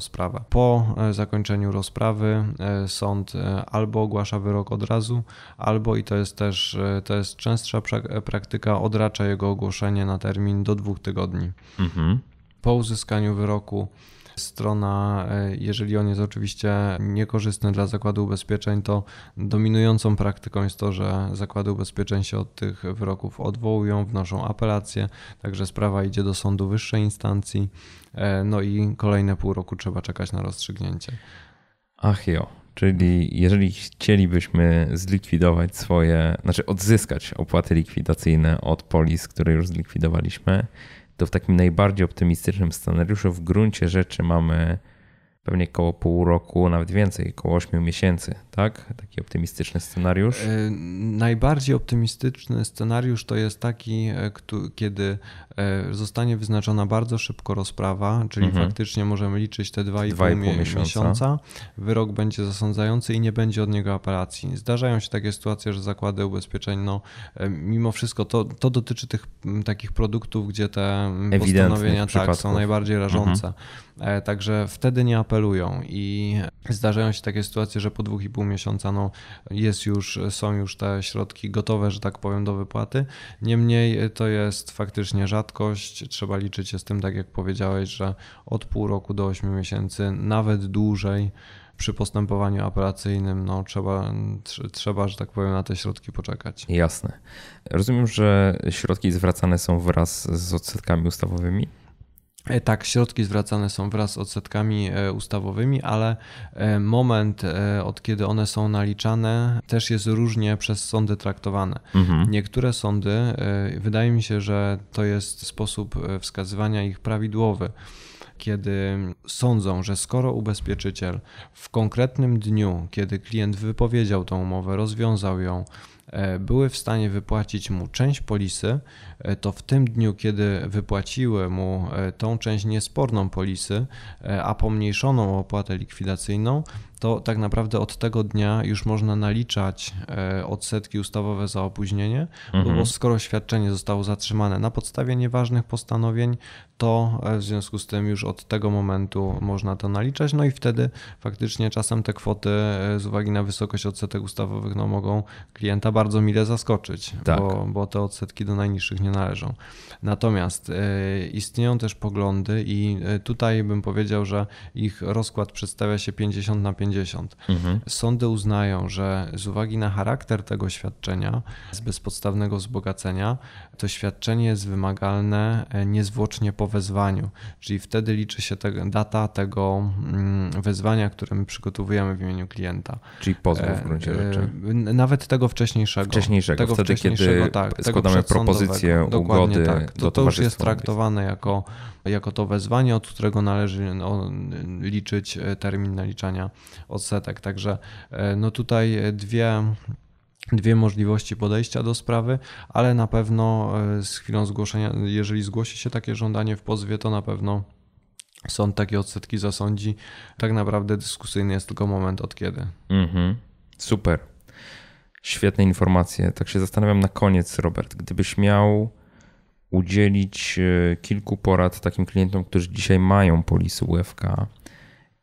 sprawę. Po e, zakończeniu rozprawy e, sąd e, albo ogłasza wyrok od razu, albo i to jest też to jest częstsza praktyka, odracza jego ogłoszenie na termin do dwóch tygodni. Mhm. Po uzyskaniu wyroku strona, jeżeli on jest oczywiście niekorzystny dla zakładu ubezpieczeń, to dominującą praktyką jest to, że zakłady ubezpieczeń się od tych wyroków odwołują, wnoszą apelację, także sprawa idzie do sądu wyższej instancji. E, no i kolejne pół roku trzeba czekać na rozstrzygnięcie. Ach jo, czyli jeżeli chcielibyśmy zlikwidować swoje, znaczy odzyskać opłaty likwidacyjne od polis, które już zlikwidowaliśmy, to w takim najbardziej optymistycznym scenariuszu w gruncie rzeczy mamy pewnie koło pół roku, nawet więcej, koło 8 miesięcy, tak? Taki optymistyczny scenariusz? E, najbardziej optymistyczny scenariusz to jest taki, e, kiedy e, zostanie wyznaczona bardzo szybko rozprawa, czyli mhm. faktycznie możemy liczyć te 2,5 miesiąca. miesiąca. Wyrok będzie zasądzający i nie będzie od niego apelacji. Zdarzają się takie sytuacje, że zakłady ubezpieczeń, no mimo wszystko to, to dotyczy tych takich produktów, gdzie te postanowienia tak, są najbardziej rażące. Mhm. Także wtedy nie apelują i zdarzają się takie sytuacje, że po 2,5 miesiąca no, jest już, są już te środki gotowe, że tak powiem, do wypłaty. Niemniej to jest faktycznie rzadkość. Trzeba liczyć się z tym, tak jak powiedziałeś, że od pół roku do 8 miesięcy, nawet dłużej przy postępowaniu apelacyjnym no, trzeba, trzeba, że tak powiem, na te środki poczekać. Jasne. Rozumiem, że środki zwracane są wraz z odsetkami ustawowymi? E, tak, środki zwracane są wraz z odsetkami e, ustawowymi, ale e, moment, od kiedy one są naliczane, też jest różnie przez sądy traktowane. Mhm. Niektóre sądy, wydaje mi się, że to jest sposób wskazywania ich prawidłowy kiedy sądzą, że skoro ubezpieczyciel w konkretnym dniu, kiedy klient wypowiedział tą umowę, rozwiązał ją, były w stanie wypłacić mu część polisy, e, to w tym dniu, kiedy wypłaciły mu e, tą część niesporną polisy, a pomniejszoną opłatę likwidacyjną, to tak naprawdę od tego dnia już można naliczać e, odsetki ustawowe za opóźnienie, mhm. bo skoro świadczenie zostało zatrzymane na podstawie nieważnych postanowień, to e, w związku z tym już od tego momentu można to naliczać, no i wtedy faktycznie czasem te kwoty e, z uwagi na wysokość odsetek ustawowych no, mogą klienta bardzo mile zaskoczyć, tak. bo, bo te odsetki do najniższych nie należą. Natomiast istnieją też poglądy i tutaj bym powiedział, że ich rozkład przedstawia się 50 na 50 50. Mhm. Sądy uznają, że z uwagi na charakter tego świadczenia, z bezpodstawnego wzbogacenia, to świadczenie jest wymagalne e, niezwłocznie po wezwaniu, czyli wtedy liczy się te, data tego mm, wezwania, które my przygotowujemy w imieniu klienta. Czyli pozwu w gruncie e, rzeczy. Nawet tego wcześniejszego. Wcześniejszego, tego wtedy wcześniejszego, kiedy tak, składamy propozycję ugody tak. to, to już jest traktowane jako, jako to wezwanie, od którego należy no, liczyć e, termin naliczania odsetek. Także no tutaj dwie dwie możliwości podejścia do sprawy, ale na pewno e, z chwilą zgłoszenia, jeżeli zgłosi się takie żądanie w pozwie, to na pewno sąd takie odsetki zasądzi. Tak naprawdę dyskusyjny jest tylko moment od kiedy. Mhm. Super. Świetne informacje. Tak się zastanawiam na koniec, Robert, gdybyś miał udzielić e, kilku porad takim klientom, którzy dzisiaj mają polisy UFK,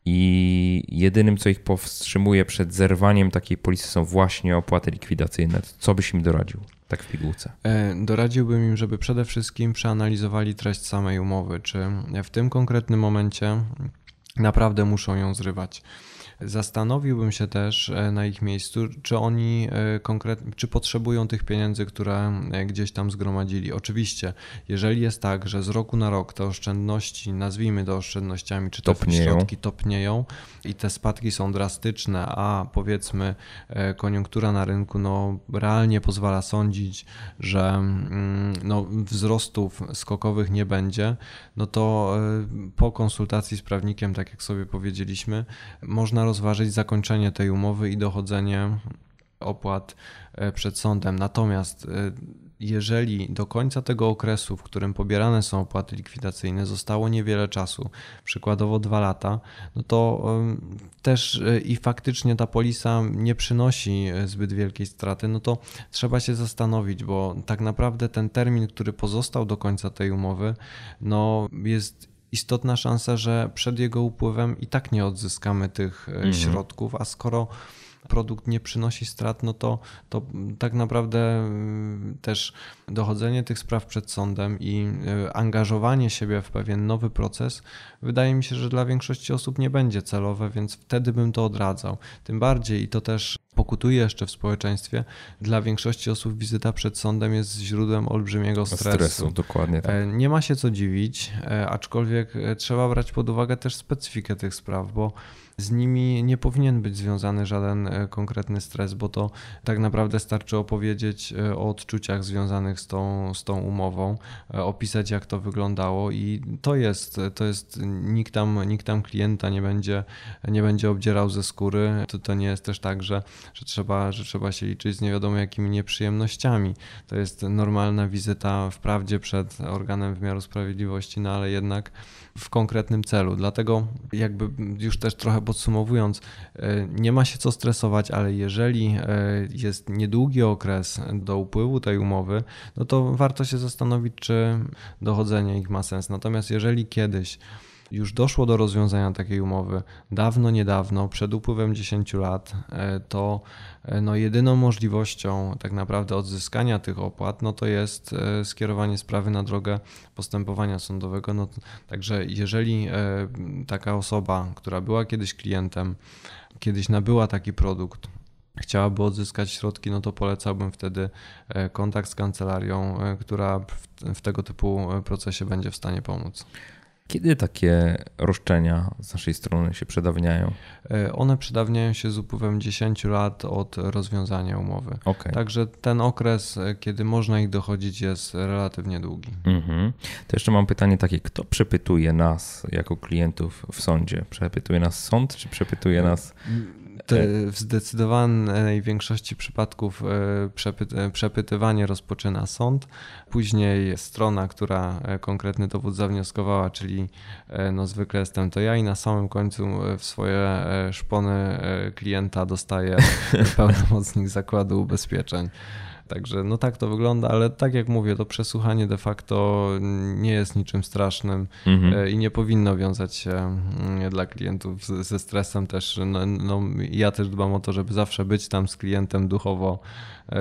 i jedynym, co ich powstrzymuje przed zerwaniem takiej polisy są właśnie opłaty likwidacyjne. Co byś im doradził, tak w pigułce? E, doradziłbym im, żeby przede wszystkim przeanalizowali treść samej umowy, czy w tym konkretnym momencie naprawdę muszą ją zrywać. Zastanowiłbym się też e, na ich miejscu, czy oni e, konkretnie, czy potrzebują tych pieniędzy, które e, gdzieś tam zgromadzili. Oczywiście, jeżeli jest tak, że z roku na rok te oszczędności, nazwijmy to oszczędnościami, czy te topnieją. środki topnieją i te spadki są drastyczne, a powiedzmy koniunktura na rynku no, realnie pozwala sądzić, że mm, no, wzrostów skokowych nie będzie, no to po konsultacji z prawnikiem, tak jak sobie powiedzieliśmy, można rozważyć zakończenie tej umowy i dochodzenie opłat e, przed sądem. Natomiast e, jeżeli do końca tego okresu, w którym pobierane są opłaty likwidacyjne, zostało niewiele czasu, przykładowo dwa lata, no to też e, i faktycznie ta polisa nie przynosi zbyt wielkiej straty, no to trzeba się zastanowić, bo tak naprawdę ten termin, który pozostał do końca tej umowy, no jest istotna szansa, że przed jego upływem i tak nie odzyskamy tych e, mhm. środków, a skoro produkt nie przynosi strat, no to, to tak naprawdę mm, też dochodzenie tych spraw przed sądem i e, angażowanie siebie w pewien nowy proces, wydaje mi się, że dla większości osób nie będzie celowe, więc wtedy bym to odradzał. Tym bardziej i to też pokutuje jeszcze w społeczeństwie, dla większości osób wizyta przed sądem jest źródłem olbrzymiego stresu. stresu dokładnie tak. E, nie ma się co dziwić, e, aczkolwiek trzeba brać pod uwagę też specyfikę tych spraw, bo z nimi nie powinien być związany żaden e, konkretny stres, bo to tak naprawdę starczy opowiedzieć e, o odczuciach związanych z tą, z tą umową, e, opisać jak to wyglądało i to jest, to jest nikt tam, nikt tam klienta nie będzie, nie będzie obdzierał ze skóry. To, to nie jest też tak, że, że, trzeba, że trzeba się liczyć z nie wiadomo jakimi nieprzyjemnościami. To jest normalna wizyta wprawdzie przed organem wymiaru sprawiedliwości, no ale jednak w konkretnym celu. Dlatego jakby już też trochę podsumowując, e, nie ma się co stresować, ale jeżeli e, jest niedługi okres do upływu tej umowy, no to warto się zastanowić, czy dochodzenie ich ma sens. Natomiast jeżeli kiedyś już doszło do rozwiązania takiej umowy dawno, niedawno, przed upływem 10 lat, e, to e, no jedyną możliwością tak naprawdę odzyskania tych opłat, no to jest e, skierowanie sprawy na drogę postępowania sądowego. No, także jeżeli taka osoba, która była kiedyś klientem, kiedyś nabyła taki produkt, chciałaby odzyskać środki, no to polecałbym wtedy kontakt z kancelarią, która w, w tego typu procesie będzie w stanie pomóc. Kiedy takie roszczenia z naszej strony się przedawniają? E, one przedawniają się z upływem 10 lat od rozwiązania umowy. Okay. Także ten okres, e, kiedy można ich dochodzić, jest relatywnie długi. Mhm. To jeszcze mam pytanie takie: kto przepytuje nas jako klientów w sądzie? Przepytuje nas sąd, czy przepytuje nas w zdecydowanej większości przypadków e, przepy, e, przepytywanie rozpoczyna sąd. Później strona, która e, konkretny dowód zawnioskowała, czyli no zwykle jestem to ja i na samym końcu w swoje szpony klienta dostaje [LAUGHS] pełnomocnik zakładu ubezpieczeń. Także no tak to wygląda, ale tak jak mówię, to przesłuchanie de facto nie jest niczym strasznym mhm. E, i nie powinno wiązać się mm, dla klientów ze stresem też. No, no, ja też dbam o to, żeby zawsze być tam z klientem duchowo,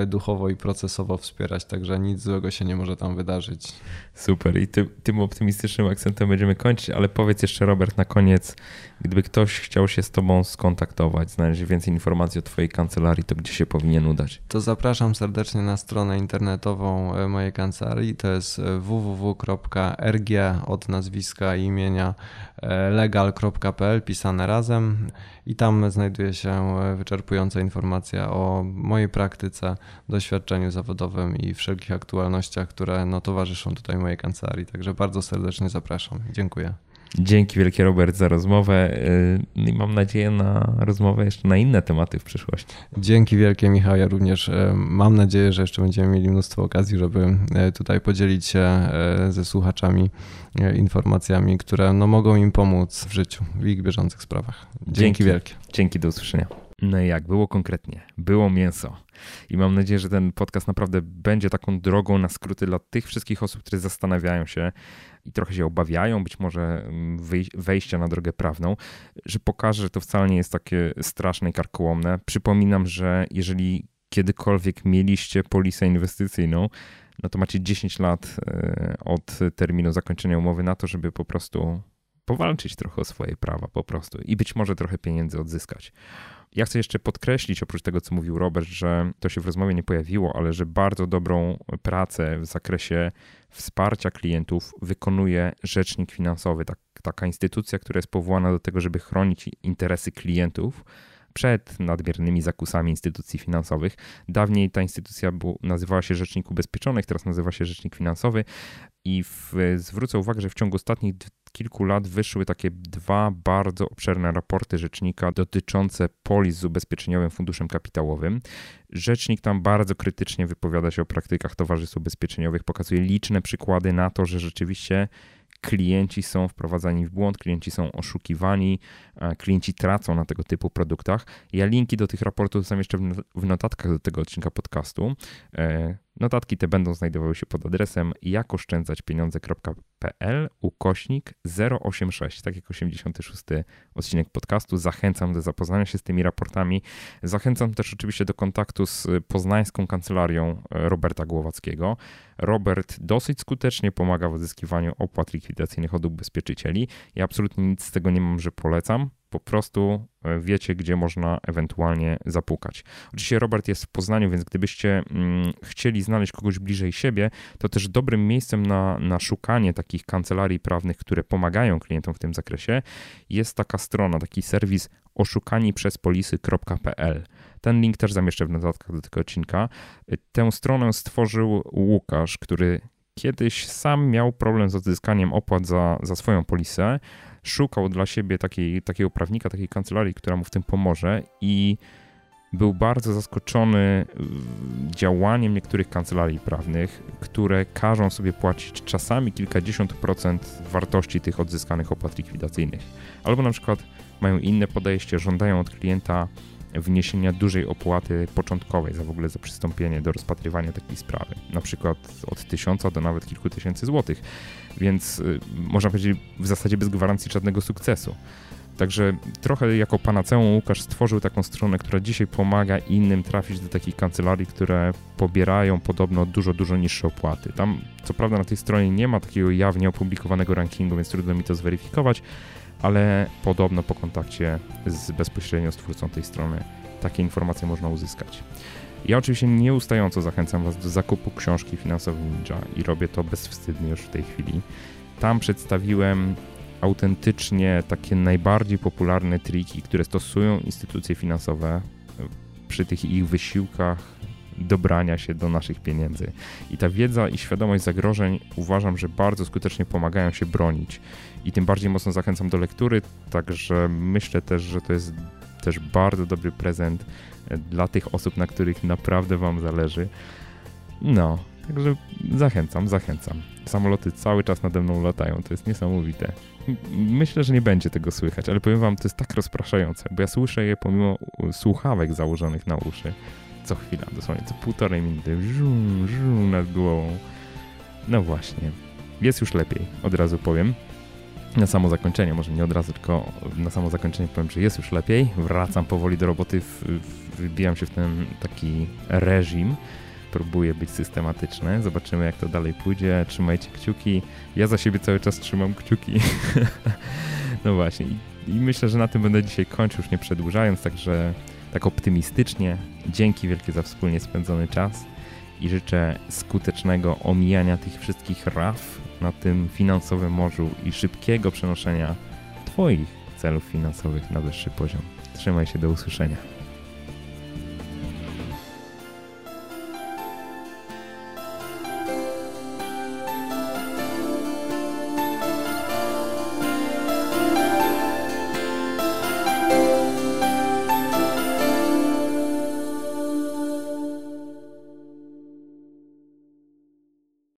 duchowo i procesowo wspierać, także nic złego się nie może tam wydarzyć. Super i ty, tym optymistycznym akcentem będziemy kończyć, ale powiedz jeszcze Robert na koniec, gdyby ktoś chciał się z tobą skontaktować, znaleźć więcej informacji o twojej kancelarii, to gdzie się powinien udać? To zapraszam serdecznie na stronę internetową e, mojej kancelarii. To jest e, www.rg od nazwiska i imienia e, legal.pl pisane razem i tam znajduje się wyczerpująca informacja o mojej praktyce, doświadczeniu zawodowym i wszelkich aktualnościach, które no, towarzyszą tutaj mojej kancelarii. Także bardzo serdecznie zapraszam. Dziękuję. Dzięki wielkie Robert za rozmowę y, i mam nadzieję na rozmowę jeszcze na inne tematy w przyszłości. Dzięki wielkie Michał, ja również y, mam nadzieję, że jeszcze będziemy mieli mnóstwo okazji, żeby y, tutaj podzielić się ze słuchaczami informacjami, które no, mogą im pomóc w życiu, w ich bieżących sprawach. Dzięki, Dzięki wielkie. Dzięki, do usłyszenia. No i jak było konkretnie? Było mięso. I mam nadzieję, że ten podcast naprawdę będzie taką drogą na skróty dla tych wszystkich osób, które zastanawiają się, i trochę się obawiają być może mm, wejścia na drogę prawną, że pokażę, że to wcale nie jest takie straszne i karkołomne. Przypominam, że jeżeli kiedykolwiek mieliście polisę inwestycyjną, no to macie 10 lat e, od terminu zakończenia umowy na to, żeby po prostu powalczyć trochę o swoje prawa po prostu i być może trochę pieniędzy odzyskać. Ja chcę jeszcze podkreślić, oprócz tego, co mówił Robert, że to się w rozmowie nie pojawiło, ale że bardzo dobrą pracę w zakresie wsparcia klientów wykonuje rzecznik finansowy, tak, taka instytucja, która jest powołana do tego, żeby chronić interesy klientów przed nadmiernymi zakusami instytucji finansowych. Dawniej ta instytucja był, nazywała się Rzecznik Ubezpieczonych, teraz nazywa się Rzecznik Finansowy i w, zwrócę uwagę, że w ciągu ostatnich kilku lat wyszły takie dwa bardzo obszerne raporty rzecznika dotyczące polis z ubezpieczeniowym funduszem kapitałowym. Rzecznik tam bardzo krytycznie wypowiada się o praktykach towarzystw ubezpieczeniowych, pokazuje liczne przykłady na to, że rzeczywiście klienci są wprowadzani w błąd, klienci są oszukiwani, klienci tracą na tego typu produktach. Ja linki do tych raportów zamieszczę w notatkach do tego odcinka podcastu. E, Notatki te będą znajdowały się pod adresem jakoszczędzaćpieniądze.pl ukośnik 086, tak jak 86 odcinek podcastu. Zachęcam do zapoznania się z tymi raportami. Zachęcam też oczywiście do kontaktu z poznańską kancelarią Roberta Głowackiego. Robert dosyć skutecznie pomaga w odzyskiwaniu opłat likwidacyjnych od ubezpieczycieli. Ja absolutnie nic z tego nie mam, że polecam po prostu e, wiecie, gdzie można ewentualnie zapukać. Oczywiście Robert jest w Poznaniu, więc gdybyście mm, chcieli znaleźć kogoś bliżej siebie, to też dobrym miejscem na, na szukanie takich kancelarii prawnych, które pomagają klientom w tym zakresie, jest taka strona, taki serwis oszukani przez polisy.pl. Ten link też zamieszczę w notatkach do tego odcinka. E, tę stronę stworzył Łukasz, który kiedyś sam miał problem z odzyskaniem opłat za, za swoją polisę szukał dla siebie takiej, takiego prawnika, takiej kancelarii, która mu w tym pomoże i był bardzo zaskoczony działaniem niektórych kancelarii prawnych, które każą sobie płacić czasami kilkadziesiąt procent wartości tych odzyskanych opłat likwidacyjnych. Albo na przykład mają inne podejście, żądają od klienta wniesienia dużej opłaty początkowej za w ogóle za przystąpienie do rozpatrywania takiej sprawy, na przykład od tysiąca do nawet kilku tysięcy złotych, więc y, można powiedzieć w zasadzie bez gwarancji żadnego sukcesu. Także trochę jako panaceum Łukasz stworzył taką stronę, która dzisiaj pomaga innym trafić do takich kancelarii, które pobierają podobno dużo, dużo niższe opłaty. Tam co prawda na tej stronie nie ma takiego jawnie opublikowanego rankingu, więc trudno mi to zweryfikować, ale podobno po kontakcie z bezpośrednio z twórcą tej strony takie informacje można uzyskać. Ja oczywiście nieustająco zachęcam Was do zakupu książki Finansowy Ninja i robię to bezwstydnie już w tej chwili. Tam przedstawiłem autentycznie takie najbardziej popularne triki, które stosują instytucje finansowe przy tych ich wysiłkach dobrania się do naszych pieniędzy. I ta wiedza i świadomość zagrożeń uważam, że bardzo skutecznie pomagają się bronić. I tym bardziej mocno zachęcam do lektury, także myślę też, że to jest też bardzo dobry prezent e, dla tych osób, na których naprawdę Wam zależy. No, także zachęcam, zachęcam. Samoloty cały czas nade mną latają, to jest niesamowite. Myślę, że nie będzie tego słychać, ale powiem Wam, to jest tak rozpraszające, bo ja słyszę je pomimo słuchawek założonych na uszy co chwila, dosłownie co półtorej minuty, żum, żum nad głową. No właśnie, jest już lepiej, od razu powiem. Na samo zakończenie, może nie od razu, tylko na samo zakończenie powiem, że jest już lepiej. Wracam powoli do roboty, wybijam się w ten taki reżim. Próbuję być systematyczny. Zobaczymy, jak to dalej pójdzie. Trzymajcie kciuki. Ja za siebie cały czas trzymam kciuki. [LAUGHS] no właśnie. I myślę, że na tym będę dzisiaj kończył, już nie przedłużając, także tak optymistycznie. Dzięki wielkie za wspólnie spędzony czas i życzę skutecznego omijania tych wszystkich raf na tym finansowym morzu i szybkiego przenoszenia Twoich celów finansowych na wyższy poziom. Trzymaj się, do usłyszenia.